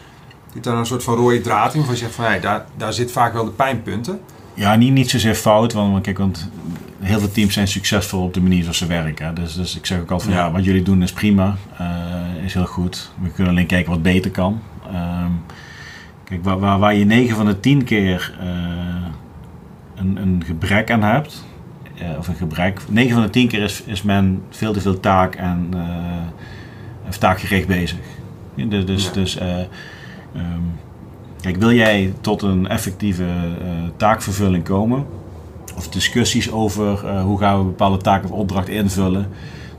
Zit daar een soort van rode draad in van je zegt van hey, daar, daar zit vaak wel de pijnpunten? Ja, niet, niet zozeer fout, want, kijk, want heel veel teams zijn succesvol op de manier zoals ze werken. Dus, dus ik zeg ook altijd van ja, wat jullie doen is prima, uh, is heel goed. We kunnen alleen kijken wat beter kan. Um, kijk, waar, waar, waar, je 9 van de 10 keer uh, een, een gebrek aan hebt, uh, of een gebrek, 9 van de 10 keer is, is men veel te veel taak en taakgericht bezig. Dus, dus, ja. dus um, Kijk, wil jij tot een effectieve taakvervulling komen, of discussies over hoe gaan we bepaalde taken of opdracht invullen,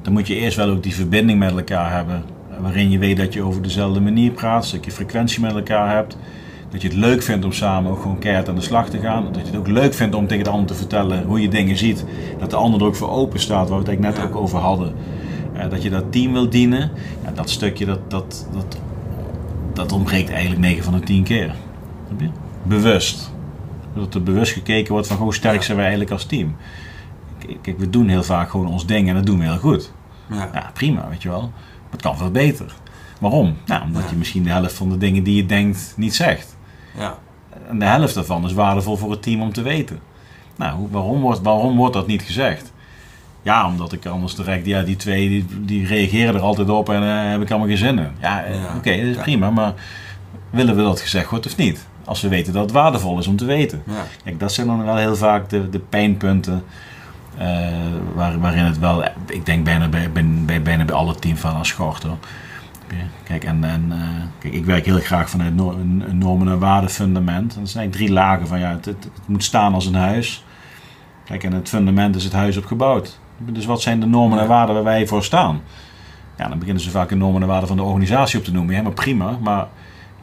dan moet je eerst wel ook die verbinding met elkaar hebben. Waarin je weet dat je over dezelfde manier praat, dat je frequentie met elkaar hebt. Dat je het leuk vindt om samen ook gewoon keihard aan de slag te gaan. Dat je het ook leuk vindt om tegen de ander te vertellen hoe je dingen ziet. Dat de ander er ook voor open staat, waar we het eigenlijk net ook over hadden. Uh, dat je dat team wil dienen. Ja, dat stukje, dat, dat, dat dat ontbreekt eigenlijk 9 van de 10 keer. Bewust. Dat er bewust gekeken wordt van hoe sterk zijn wij eigenlijk als team. Kijk, we doen heel vaak gewoon ons ding en dat doen we heel goed. Ja. ja prima, weet je wel. Het kan veel beter. Waarom? Nou, omdat je misschien de helft van de dingen die je denkt niet zegt. Ja. En de helft daarvan is waardevol voor het team om te weten. Nou, waarom wordt, waarom wordt dat niet gezegd? Ja, omdat ik anders direct, ja, die twee die, die reageren er altijd op en uh, heb ik allemaal geen zin in. Ja, uh, oké, okay, dat is prima, maar willen we dat gezegd wordt of niet? Als we weten dat het waardevol is om te weten. Ja. Kijk, dat zijn dan wel heel vaak de, de pijnpunten waar, waarin het wel, ik denk bijna bij, bij, bijna bij alle als schort hoor. Kijk, en, en kijk, ik werk heel graag vanuit een normen- en waardefundament. Dat zijn drie lagen van ja, het, het, het moet staan als een huis. Kijk, en het fundament is het huis op gebouwd. Dus wat zijn de normen en waarden waar wij voor staan? Ja, dan beginnen ze vaak de normen en waarden van de organisatie op te noemen. Helemaal prima, maar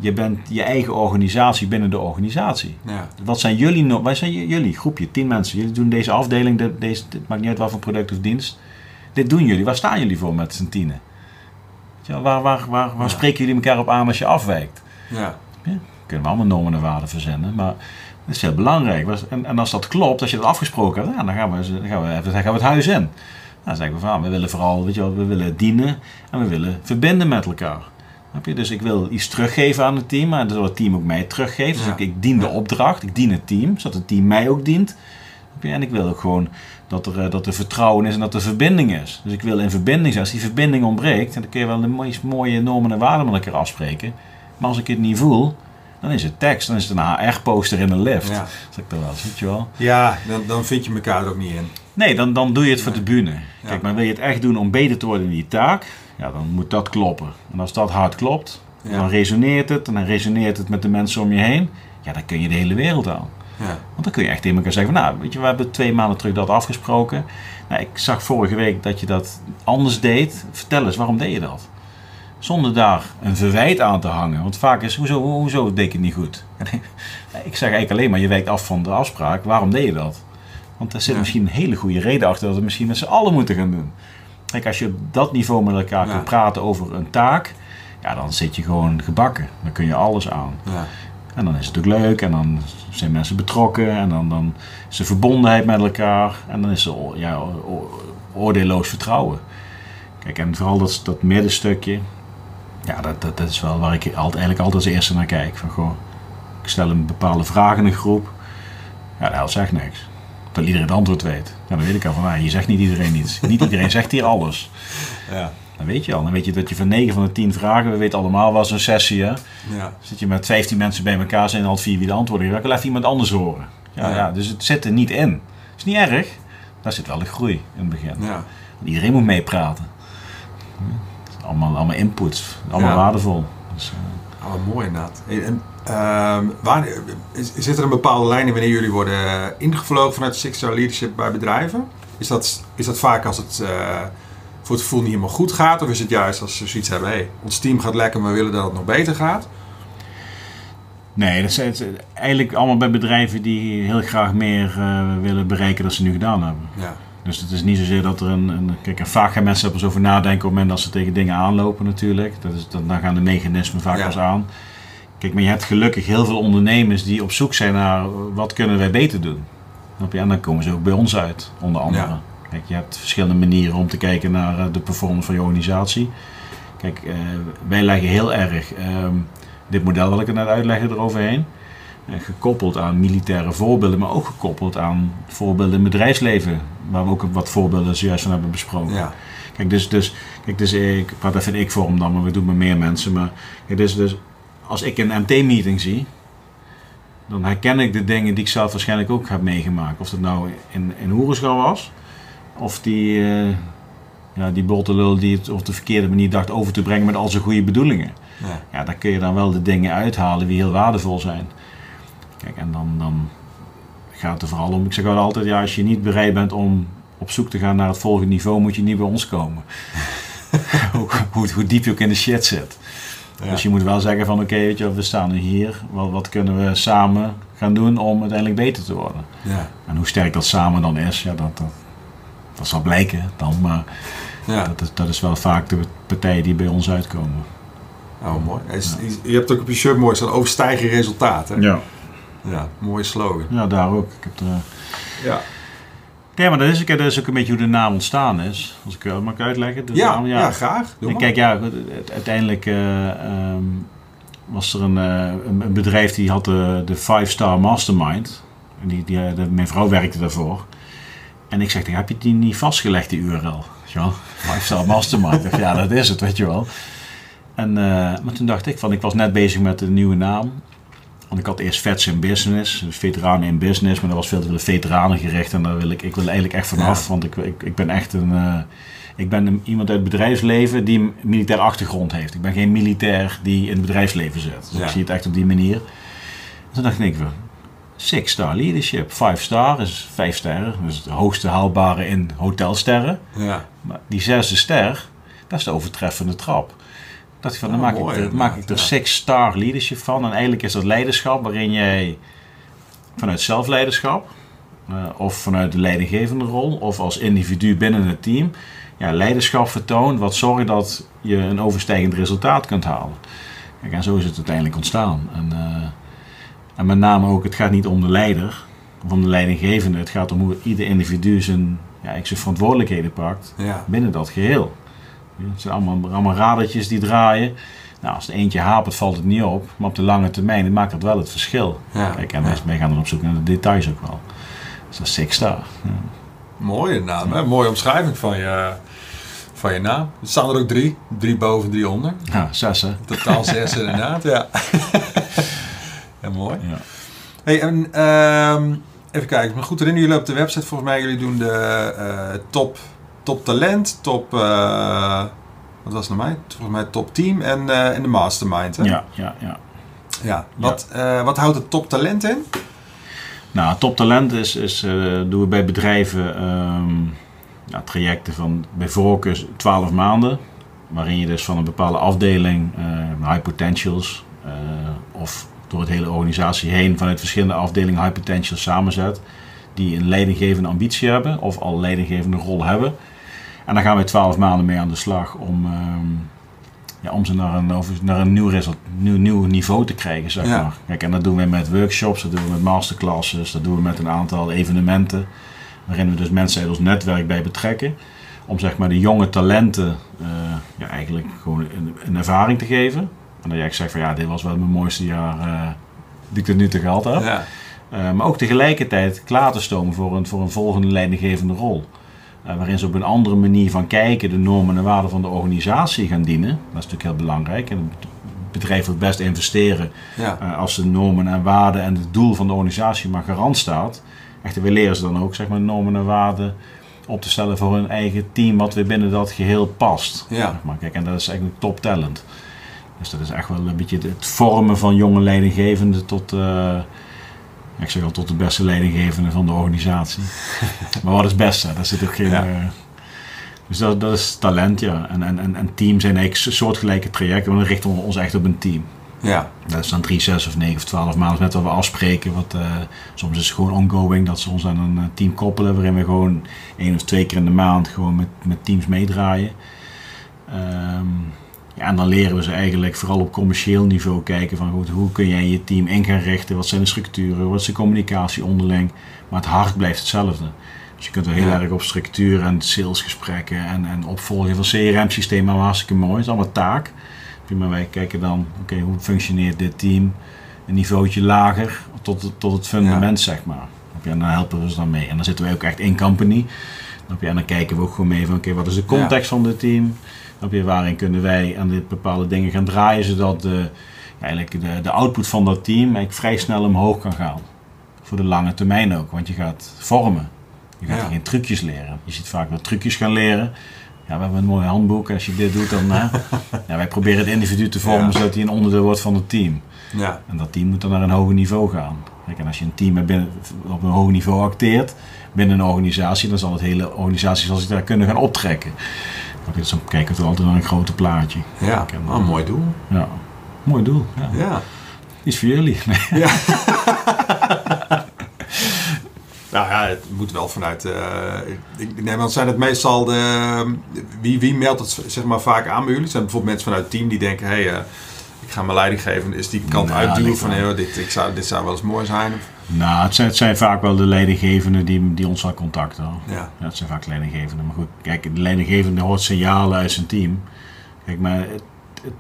je bent je eigen organisatie binnen de organisatie. Ja. Wat zijn jullie, zijn jullie groepje, tien mensen? Jullie doen deze afdeling, deze, het maakt niet uit wat voor product of dienst. Dit doen jullie. Waar staan jullie voor met z'n tienen? Ja, waar waar, waar, waar spreken jullie elkaar op aan als je afwijkt? Ja. ja. Kunnen we allemaal normen en waarden verzenden, maar dat is heel belangrijk. En, en als dat klopt, als je dat afgesproken hebt, ja, dan, gaan we, dan, gaan we, dan gaan we het huis in. Dan zeggen we van, we willen vooral, weet je wel, we willen dienen en we willen verbinden met elkaar. Dus ik wil iets teruggeven aan het team, en dat het team ook mij teruggeeft. Dus ik, ik, dien de opdracht, ik dien het team, zodat het team mij ook dient. En ik wil ook gewoon dat er, eh, dat er vertrouwen is en dat er verbinding is. Dus ik wil in verbinding zijn. Als die verbinding ontbreekt, dan kun je wel de meest mooie normen en waarden met elkaar afspreken. Maar als ik het niet voel, Dan is het tekst, dan is het een HR-poster in een lift. Ja. Zeg ik dan wel, weet je wel. Ja, dan, dan vind je elkaar er ook niet in. Nee, dan, dan doe je het voor de bühne. Kijk, maar wil je het echt doen om beter te worden in die taak, ja, dan moet dat kloppen. En als dat hard klopt, dan resoneert het en dan resoneert het met de mensen om je heen. Ja, dan kun je de hele wereld aan. Ja. Want dan kun je echt tegen elkaar zeggen: van, Nou, weet je, we hebben twee maanden terug dat afgesproken. Nou, ik zag vorige week dat je dat anders deed. Vertel eens, waarom deed je dat? Zonder daar een verwijt aan te hangen. Want vaak is: Hoezo, hoezo deed ik het niet goed? [LAUGHS] ik zeg eigenlijk alleen maar: Je wijkt af van de afspraak. Waarom deed je dat? Want er zit misschien een hele goede reden achter dat we misschien met z'n allen moeten gaan doen. Kijk, als je op dat niveau met elkaar ja. kunt praten over een taak, ja, dan zit je gewoon gebakken. Dan kun je alles aan. Ja. En dan is het ook leuk en dan zijn mensen betrokken en dan, dan is er verbondenheid met elkaar en dan is er ja, oordeelloos vertrouwen. Kijk, en vooral dat, dat middenstukje, ja, dat, dat, dat is wel waar ik altijd, eigenlijk altijd als eerste naar kijk. Van, goh, ik stel een bepaalde vraag in een groep, ja, de helft zegt niks. Dat iedereen het antwoord weet. Ja, dan weet ik al van, ah, hier zegt niet iedereen iets. Niet iedereen zegt hier alles. [LAUGHS] Ja. Dan weet je al. Dan weet je dat je van 9 van de 10 vragen, we weten allemaal was een sessie. Hè? Ja. Zit je met 15 mensen bij elkaar, zijn al vier wie de antwoorden geven. Even iemand anders horen. Ja, ja. dus het zit er niet in. is niet erg. Daar zit wel de groei in het begin. Ja. Iedereen moet meepraten. Allemaal, allemaal inputs. Allemaal waardevol. Dus, uh... oh, mooi inderdaad. En, uh, waar, is, zit er een bepaalde lijn in wanneer jullie worden ingevlogen vanuit Six Star Leadership bij bedrijven? Is dat, is dat vaak als het... Uh, voor het gevoel niet helemaal goed gaat? Of is het juist als ze zoiets hebben, hé, hey, ons team gaat lekker, maar we willen dat het nog beter gaat? Nee, dat zijn eigenlijk allemaal bij bedrijven die heel graag meer uh, willen bereiken dan ze nu gedaan hebben. Ja. Dus het is niet zozeer dat er een. een kijk, en vaak gaan mensen er pas over nadenken op het moment dat ze tegen dingen aanlopen, natuurlijk. Dat is, dan gaan de mechanismen vaak ja. pas aan. Kijk, maar je hebt gelukkig heel veel ondernemers die op zoek zijn naar wat kunnen wij beter doen. En dan komen ze ook bij ons uit, onder andere. Ja. Kijk, je hebt verschillende manieren om te kijken naar eh, de performance van je organisatie. Kijk, uh, wij leggen heel erg ehm, dit model wat ik er net uitleggen eroverheen. Gekoppeld aan militaire voorbeelden, maar ook gekoppeld aan voorbeelden in het bedrijfsleven. Waar we ook wat voorbeelden zojuist van hebben besproken. Ja. Kijk, dus, dus, kijk, dus ik praat even in ik-vorm dan, maar we doen met meer mensen. Maar kijk, dus, dus als ik een MT-meeting zie, dan herken ik de dingen die ik zelf waarschijnlijk ook heb meegemaakt. Of dat nou in, in Hoerenschouw was, of die, uh, ja, die botte lul die het op de verkeerde manier dacht over te brengen met al zijn goede bedoelingen. Ja. ja, dan kun je dan wel de dingen uithalen die heel waardevol zijn. Kijk, en dan, dan gaat het er vooral om, ik zeg altijd, ja, als je niet bereid bent om op zoek te gaan naar het volgende niveau, moet je niet bij ons komen. [LAUGHS] hoe, hoe, hoe, diep je ook in de shit zit. Ja. Dus je moet wel zeggen van oké, weet je, we staan nu hier, wat, wat, kunnen we samen gaan doen om uiteindelijk beter te worden. Ja. En hoe sterk dat samen dan is, ja, dat, dat, dat zal blijken dan, maar ja. dat, is, dat is wel vaak de partijen die bij ons uitkomen. Oh, mooi. Je hebt ook op je shirt mooi staan overstijgen resultaten. Ja. Ja, mooie slogan. Ja, daar ook. Ik heb er, ja. Ja, maar dat is, dat is ook een beetje hoe de naam ontstaan is. Als ik dat mag uitleggen. De ja, naam, ja. ja, graag. Doe kijk, ja, uiteindelijk uh, um, was er een, uh, een, bedrijf die had de, de Five Star Mastermind. En die, die, de, mijn vrouw werkte daarvoor. En ik zeg, heb je die niet vastgelegd, die URL? Ja, [LAUGHS] Five Star Mastermind. ja, dat is het, weet je wel. En, uh, maar toen dacht ik, van, ik was net bezig met de nieuwe naam. Want ik had eerst Vets in Business, dus veteranen in business, maar dat was veel te veel veteranen gericht. En daar wil ik, ik wil eigenlijk echt vanaf, want ik, ik, ik ben echt een, uh, ik ben een, iemand uit het bedrijfsleven die een militair achtergrond heeft. Ik ben geen militair die in het bedrijfsleven zit. Dus ja. ik zie het echt op die manier. En toen dacht ik, Six Star Leadership. Five Star is vijf sterren. Dus het hoogste haalbare in hotelsterren. Ja. Maar die zesde ster, dat is de overtreffende trap. Dat van, dan maak, ik er, maak ik er Six Star Leadership van. En eigenlijk is dat leiderschap waarin jij vanuit zelfleiderschap... Uh, of vanuit de leidinggevende rol... of als individu binnen het team... Ja, leiderschap vertoont wat zorgt dat je een overstijgend resultaat kunt halen. Kijk, en zo is het uiteindelijk ontstaan. En, uh, en met name ook, het gaat niet om de leider of om de leidinggevende. Het gaat om hoe ieder individu zijn, ja, zijn verantwoordelijkheden pakt binnen dat geheel. Het zijn allemaal, allemaal radertjes die draaien. Nou, als er eentje hapert, valt het niet op. Maar op de lange termijn maakt dat wel het verschil. Ja. Kijk, en wij gaan dan op zoek naar de details ook wel. Dus dat is Six Star. Ja. Mooie naam, hè? Mooie omschrijving van je, van je naam. Er staan er ook drie. Drie boven, drie onder. Ja, zes hè? Totaal [LAUGHS] zes inderdaad, ja. [LAUGHS] Heel mooi. Ja. Hey, en, uh, even kijken, maar goed erin, jullie op de website volgens mij, jullie doen de uh, top, top talent, top, uh, wat was het nou mij? Volgens mij top team en, uh, en de mastermind. Hè? Ja, ja, ja. Ja, wat, ja. wat houdt het top talent in? Nou, top talent is, is doen we bij bedrijven um, ja, trajecten van bij voorkeur 12 maanden. Waarin je dus van een bepaalde afdeling, high potentials, of door het hele organisatie heen vanuit verschillende afdelingen high potential samenzet. Die een leidinggevende ambitie hebben of al een leidinggevende rol hebben. En dan gaan we twaalf maanden mee aan de slag om, um, ja, om ze naar een, naar een nieuw, result, nieuw, nieuw niveau te krijgen. Zeg maar. Kijk, en dat doen we met workshops, dat doen we met masterclasses, dat doen we met een aantal evenementen. Waarin we dus mensen uit ons netwerk bij betrekken. Om zeg maar de jonge talenten uh, ja, eigenlijk gewoon een, een ervaring te geven. En dat jij zegt van ja, dit was wel mijn mooiste jaar uh, die ik tot nu toe gehad heb. Ja. Uh, maar ook tegelijkertijd klaar te stomen voor een, voor een volgende leidinggevende rol. Uh, waarin ze op een andere manier van kijken de normen en waarden van de organisatie gaan dienen. Dat is natuurlijk heel belangrijk. En het bedrijf wil best investeren ja. als de normen en waarden en het doel van de organisatie maar garant staat. Echter, we leren ze dan ook zeg maar, normen en waarden op te stellen voor hun eigen team wat weer binnen dat geheel past. Ja. maar. Kijk, en dat is eigenlijk top talent. Dus dat is echt wel een beetje het vormen van jonge leidinggevenden tot, uh, ik zeg al, tot de beste leidinggevende van de organisatie. [LAUGHS] maar wat is het beste? Daar zit ook geen... Ja. Uh, dus dat, dat is talent, ja. En, en, en, team zijn eigenlijk soortgelijke trajecten, maar dan richten we ons echt op een team. Ja. Dat is dan drie, zes of negen of twaalf maanden net wat we afspreken. Wat, uh, soms is het gewoon ongoing dat ze ons aan een team koppelen, waarin we gewoon één of twee keer in de maand gewoon met, met teams meedraaien. Um, ja, en dan leren we ze eigenlijk vooral op commercieel niveau kijken van goed, hoe kun jij je team in gaan richten, wat zijn de structuren, wat is de communicatie onderling, maar het hart blijft hetzelfde. Dus je kunt er heel erg op structuur en salesgesprekken en, en opvolgen van CRM-systemen, hartstikke mooi, het is allemaal taak. Maar wij kijken dan, oké, hoe functioneert dit team een niveautje lager tot, tot het fundament, zeg maar. En dan helpen we ze dan mee. En dan zitten we ook echt in company. En dan kijken we ook gewoon mee van, oké, wat is de context van dit team? Je, waarin kunnen wij aan dit bepaalde dingen gaan draaien, zodat de, eigenlijk de, de output van dat team eigenlijk vrij snel omhoog kan gaan. Voor de lange termijn ook, want je gaat vormen. Je gaat geen trucjes leren. Je ziet vaak wel trucjes gaan leren. Ja, we hebben een mooi handboek. Als je dit doet, dan. [LAUGHS] Ja, wij proberen het individu te vormen zodat hij een onderdeel wordt van het team. Ja. En dat team moet dan naar een hoger niveau gaan. Kijk, en als je een team binnen, op een hoger niveau acteert binnen een organisatie, dan zal het hele organisatie zal zich daar kunnen gaan optrekken. Dan kijken we altijd naar een grote plaatje. Ja, een oh, mooi doel. Ja, mooi doel. Ja. ja. Iets voor jullie. [LAUGHS] Nee. Ja. [LAUGHS] nou ja, het moet wel vanuit. Uh, ik neem aan, zijn het meestal de. Wie, wie meldt het zeg maar vaak aan bij jullie? Zijn bijvoorbeeld mensen vanuit het team die denken: hé, hey, uh, ik ga mijn leiding geven. Is die kant nou, uitduwen van: hé, dit, ik zou, dit zou wel eens mooi zijn? Nou, het zijn, het zijn, vaak wel de leidinggevenden die, die ons wel contacten. Ja. ja. Het zijn vaak leidinggevenden. Maar goed, kijk, de leidinggevende hoort signalen uit zijn team. Kijk, maar het,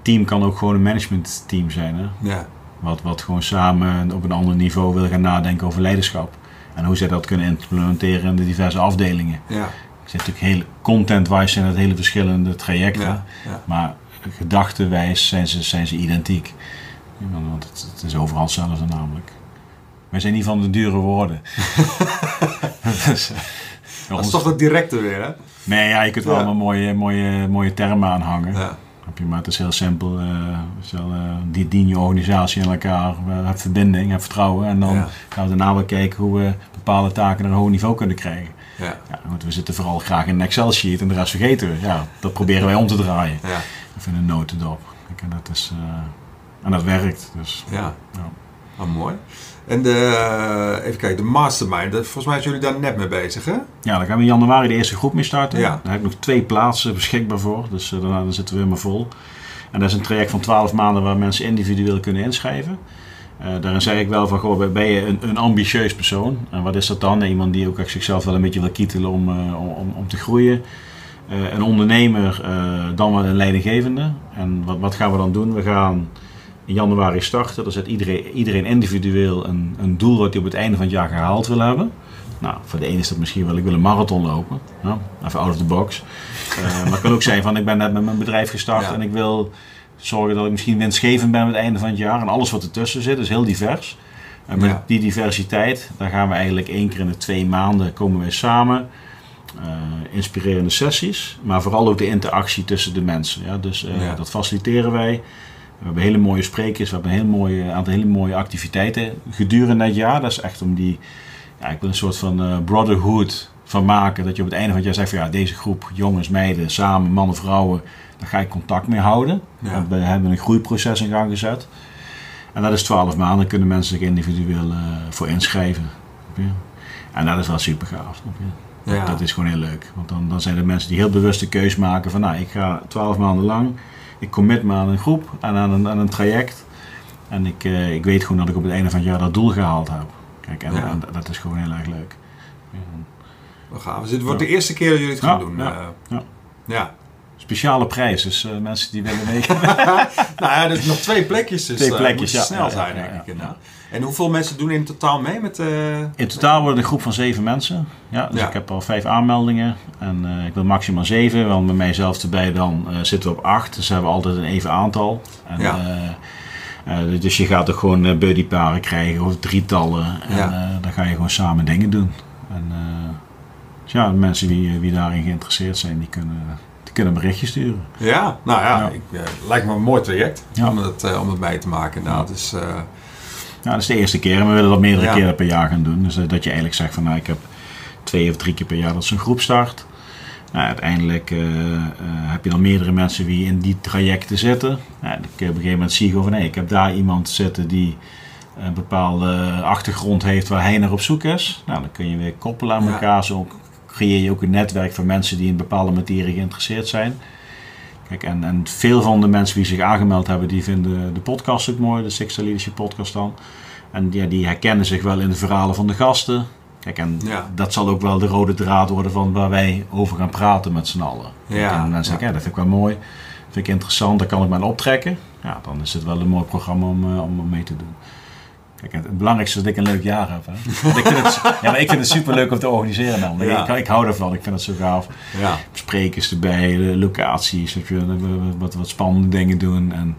team kan ook gewoon een managementteam zijn. Hè? Ja. Wat, wat gewoon samen op een ander niveau wil gaan nadenken over leiderschap. En hoe zij dat kunnen implementeren in de diverse afdelingen. Ja. Het zijn natuurlijk heel content-wise zijn het hele verschillende trajecten. Ja. Ja. Maar gedachtenwijs zijn ze, zijn ze identiek. Want het, het is overal hetzelfde namelijk. Wij zijn niet van de dure woorden. [LAUGHS] dus, dat is toch wat directe weer, hè? Nee, ja, je kunt wel een mooie, mooie, mooie termen aanhangen. Ja. Maar het is heel simpel. Uh, die dien je organisatie aan elkaar. We hebben verbinding, heb vertrouwen. En dan gaan we daarna weer kijken hoe we bepaalde taken naar een hoog niveau kunnen krijgen. Ja. Ja, want we zitten vooral graag in een Excel-sheet en de rest vergeten we. Ja, dat proberen wij om te draaien. Ja. Of in een notendop. En dat, is, uh, en dat werkt. Dus, ja. ja. Oh, mooi. En de, eh, even kijken, de mastermind, volgens mij zijn jullie daar net mee bezig, hè? Ja, daar gaan we in januari de eerste groep mee starten. Ja. Daar heb ik nog twee plaatsen beschikbaar voor, dus uh, daarna dan zitten we helemaal vol. En dat is een traject van 12 maanden waar mensen individueel kunnen inschrijven. Uh, daarin zeg ik wel van, goh, ben je een, een, ambitieus persoon? En wat is dat dan? Iemand die ook echt zichzelf wel een beetje wil kietelen om, om, om te groeien. een ondernemer, dan wel een leidinggevende. En wat, wat gaan we dan doen? We gaan in januari starten. Dan zet iedereen, iedereen individueel een, een doel wat hij op het einde van het jaar gehaald wil hebben. Nou, voor de ene is dat misschien wel, ik wil een marathon lopen. Ja, even out of the box. Uh, [LAUGHS] maar het kan ook zijn van, ik ben net met mijn bedrijf gestart en ik wil Zorgen dat ik misschien winstgevend ben aan het einde van het jaar. En alles wat ertussen zit is heel divers. En met Ja. die diversiteit, daar gaan we eigenlijk één keer in de twee maanden komen wij samen. Eh, inspirerende sessies, maar vooral ook de interactie tussen de mensen. Ja? Dus eh, dat faciliteren wij. We hebben hele mooie sprekers, we hebben een heel mooie, aantal hele mooie activiteiten gedurende het jaar. Dat is echt om die, ja, ik wil een soort van eh, brotherhood van maken. Dat je op het einde van het jaar zegt van ja, deze groep jongens, meiden, samen, mannen, vrouwen, daar ga ik contact mee houden. Ja. We hebben een groeiproces in gang gezet. En dat is 12 maanden, kunnen mensen zich individueel eh, voor inschrijven. En dat is wel super gaaf. Ja. Dat is gewoon heel leuk. Want dan, dan zijn er mensen die heel bewust de keus maken van nou, ik ga 12 maanden lang, ik commit me aan een groep en aan een, aan een traject. En ik, eh, ik weet gewoon dat ik op het einde van het jaar dat doel gehaald heb. Kijk, en, Ja. en dat is gewoon heel erg leuk. Ja. We gaan. Dus dit wordt de eerste keer dat jullie het gaan doen. ja, eh. ja. ja. Speciale prijs, dus eh, mensen die willen meegaan. [LAUGHS] nou ja, er zijn nog twee plekjes. Dus Twee plekjes, moet ja. snel Ja, zijn, ja, denk ik. En hoeveel mensen doen in totaal mee met... eh, In totaal worden het een groep van zeven mensen. Ja, dus Ja. ik heb al vijf aanmeldingen. En eh, ik wil maximaal zeven, want met mijzelf erbij dan eh, zitten we op acht. Dus we hebben altijd een even aantal. En, Ja. dus je gaat ook gewoon buddyparen krijgen of drietallen. En Ja. dan ga je gewoon samen dingen doen. En dus ja, mensen die, wie daarin geïnteresseerd zijn, die kunnen, die kunnen een berichtje sturen. Ja, nou ja. Ik, lijkt me een mooi traject Ja. om, het, om het mee te maken inderdaad. Dus, Ja, dat is de eerste keer. En we willen dat meerdere Ja. keren per jaar gaan doen. Dus eh, dat je eigenlijk zegt van nou, ik heb twee of drie keer per jaar dat zo'n groep start. Nou, uiteindelijk eh, eh, heb je dan meerdere mensen die in die trajecten zitten. Nou, dan kun je op een gegeven moment zien van nee, ik heb daar iemand zitten die een bepaalde achtergrond heeft waar hij naar op zoek is. Nou, dan kun je weer koppelen aan Ja. elkaar. Zo creëer je ook een netwerk van mensen die in bepaalde materie geïnteresseerd zijn. Kijk, en, en veel van de mensen die zich aangemeld hebben, die vinden de podcast ook mooi, de Sixta Leadership podcast dan. En ja, die herkennen zich wel in de verhalen van de gasten. Kijk, en Ja. dat zal ook wel de rode draad worden van waar wij over gaan praten met z'n allen. Ja, en mensen ja. zeggen, ja, dat vind ik wel mooi, vind ik interessant, daar kan ik me aan optrekken. Ja, dan is het wel een mooi programma om, eh, om mee te doen. Kijk, het belangrijkste is dat ik een leuk jaar heb. Hè. Ik, vind het, [LAUGHS] ja, maar ik vind het super leuk om te organiseren. Dan. Ja. Ik, ik hou ervan, ik vind het zo gaaf ja. sprekers erbij, locaties, weet je, wat, wat, spannende dingen doen en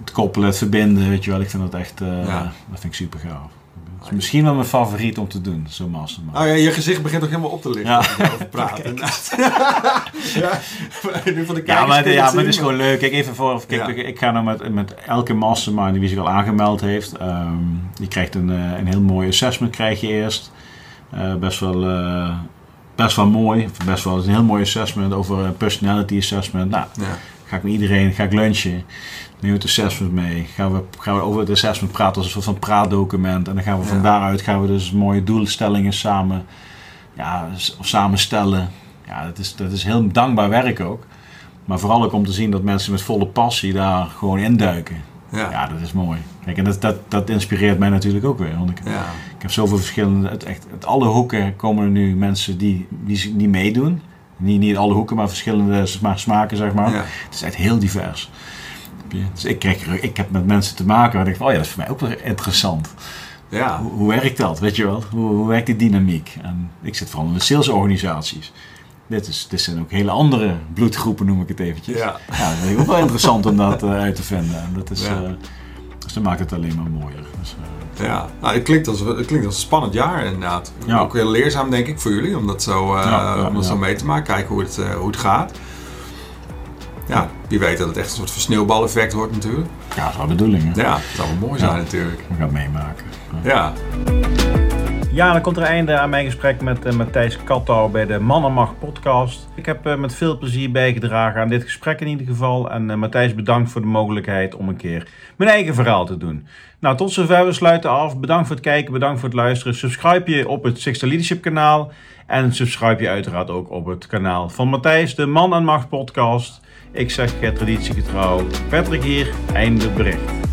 het koppelen, het verbinden, weet je wel. Ik vind dat echt, eh, dat vind ik super gaaf. Is misschien wel mijn favoriet om te doen, zo'n mastermind. Oh ja, je gezicht begint ook helemaal op te lichten als je praat. inderdaad. [LAUGHS] ja, [LAUGHS] nu van de Ja, maar, ja, het maar het is gewoon leuk. Kijk, even voor, kijk, Ja. ik, ga nou met, met elke mastermind die zich al aangemeld heeft. ehm, die krijgt een, eh, een heel mooi assessment krijg je eerst. Eh, best wel... eh, Best wel mooi, best wel een heel mooi assessment over personality assessment. Nou, Ja. Ga ik met iedereen, ga ik lunchen. Neem het assessment mee. Gaan we, gaan we over het assessment praten als een soort van praatdocument. En dan gaan we van Ja. daaruit gaan we dus mooie doelstellingen samen, ja, samenstellen. Ja, dat is, dat is heel dankbaar werk ook. Maar vooral ook om te zien dat mensen met volle passie daar gewoon induiken. Ja. Ja, dat is mooi. Kijk, en dat, dat, dat inspireert mij natuurlijk ook weer. Want ik, Ja. ik heb zoveel verschillende... Het, echt, uit alle hoeken komen er nu mensen die, die, die meedoen. Niet, niet alle hoeken, maar verschillende sma- smaken, zeg maar. Ja. Het is echt heel divers. Dus ik, krijg, ik heb met mensen te maken waar ik denk van, oh ja, dat is voor mij ook wel interessant. Ja. Hoe, hoe werkt dat, weet je wel? Hoe, hoe werkt die dynamiek? En ik zit vooral in de salesorganisaties. Dit, is, dit zijn ook hele andere bloedgroepen, noem ik het eventjes. Ja. Ja, dat vind ik ook wel interessant om dat eh, uit te vinden. En dat is, Ja. eh, dus dat maakt het alleen maar mooier. Dus, eh, Ja, nou, het, klinkt als, het klinkt als een spannend jaar inderdaad. Ja. Ook heel leerzaam denk ik voor jullie om dat zo, eh, Ja, om dat zo mee te maken. Kijken hoe het, eh, hoe het gaat. Ja, wie weet dat het echt een soort versneeuwbaleffect wordt natuurlijk. ja, dat is wel de bedoeling. hè? Ja, dat zou wel mooi zijn natuurlijk. We gaan meemaken. Ja, Ja, dan komt er einde aan mijn gesprek met eh, Matthijs Kattouw bij de Mannenmacht podcast. Ik heb eh, met veel plezier bijgedragen aan dit gesprek in ieder geval. En eh, Matthijs, bedankt voor de mogelijkheid om een keer mijn eigen verhaal te doen. Nou, tot zover. We sluiten af. Bedankt voor het kijken, bedankt voor het luisteren. Subscribe je op het Sixta Leadership kanaal. En subscribe je uiteraard ook op het kanaal van Matthijs, de Man en Macht podcast. Ik zeg traditiegetrouw. Patrick hier, einde bericht.